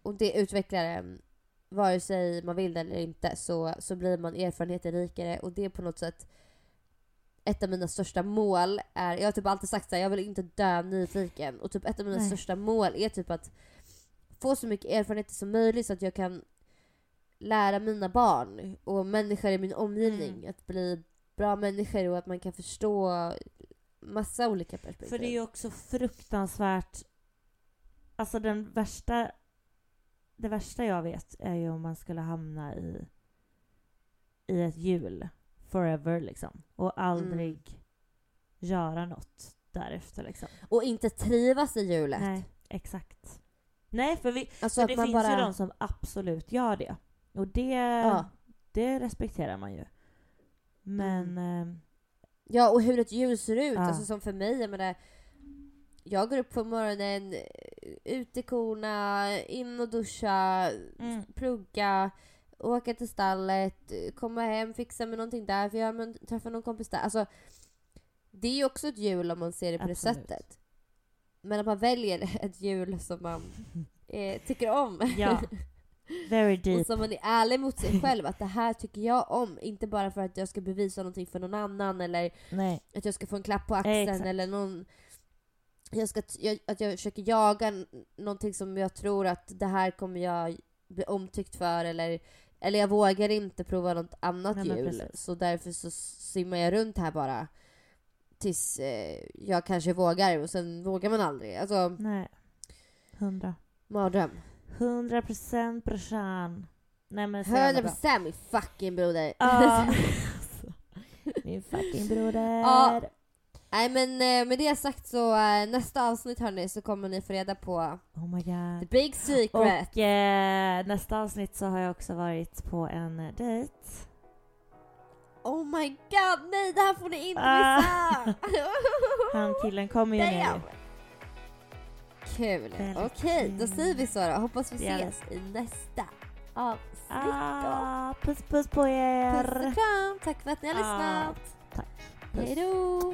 Och det utvecklar en vare sig man vill det eller inte, så, så blir man erfarenheter rikare och det är på något sätt ett av mina största mål är, jag har typ alltid sagt att jag vill inte dö nyfiken och typ ett av mina Nej. största mål är typ att få så mycket erfarenheter som möjligt så att jag kan lära mina barn och människor i min omgivning Mm. att bli bra människor och att man kan förstå massa olika perspektiv. För det är ju också fruktansvärt... Alltså den värsta... Det värsta jag vet är ju om man skulle hamna i, i ett hjul forever liksom. Och aldrig Mm. göra något därefter liksom. Och inte trivas i hjulet. Nej, exakt. Nej, för, vi, Alltså för det finns bara... ju de som absolut gör det. Och det, Ja. det respekterar man ju. Men... Eh, Ja, och hur ett hjul ser ut. Ja. Alltså som för mig, jag menar, jag går upp på morgonen, ut i korna, in och duscha, Mm. plugga, åka till stallet, komma hem, fixa med någonting där, för jag träffar någon kompis där. Alltså, det är ju också ett hjul om man ser det på Absolut. det sättet. Men att man väljer ett hjul som man eh, tycker om. Ja. Very Och deep. som man är ärlig mot sig själv, att det här tycker jag om. Inte bara för att jag ska bevisa någonting för någon annan eller Nej. att jag ska få en klapp på axeln Exakt. eller någon... Jag ska, jag, att jag försöker jaga någonting som jag tror att det här kommer jag bli omtyckt för eller, eller jag vågar inte prova något annat Nej, hjul. Så därför så simmar jag runt här bara tills eh, jag kanske vågar och sen vågar man aldrig. Alltså, Nej. Hundra. mardröm. Hundra procent brorsan. Nej men så jävla bra. 100% min fucking broder. Min fucking broder. Nej men eh, med det sagt så eh, nästa avsnitt hörni så kommer ni få reda på Oh my the god. big secret. Och eh, nästa avsnitt så har jag också varit på en eh, dejt. Oh my god, nej det här får ni inte Ah. missa! Han killen kommer ju nu. Kul. Okej, då kul. säger vi så då. Hoppas vi vi. ses i nästa avsnitt då. Ah, puss puss på er. Puss och kram, tack för att ni har Ah, lyssnat. tack. Hej då!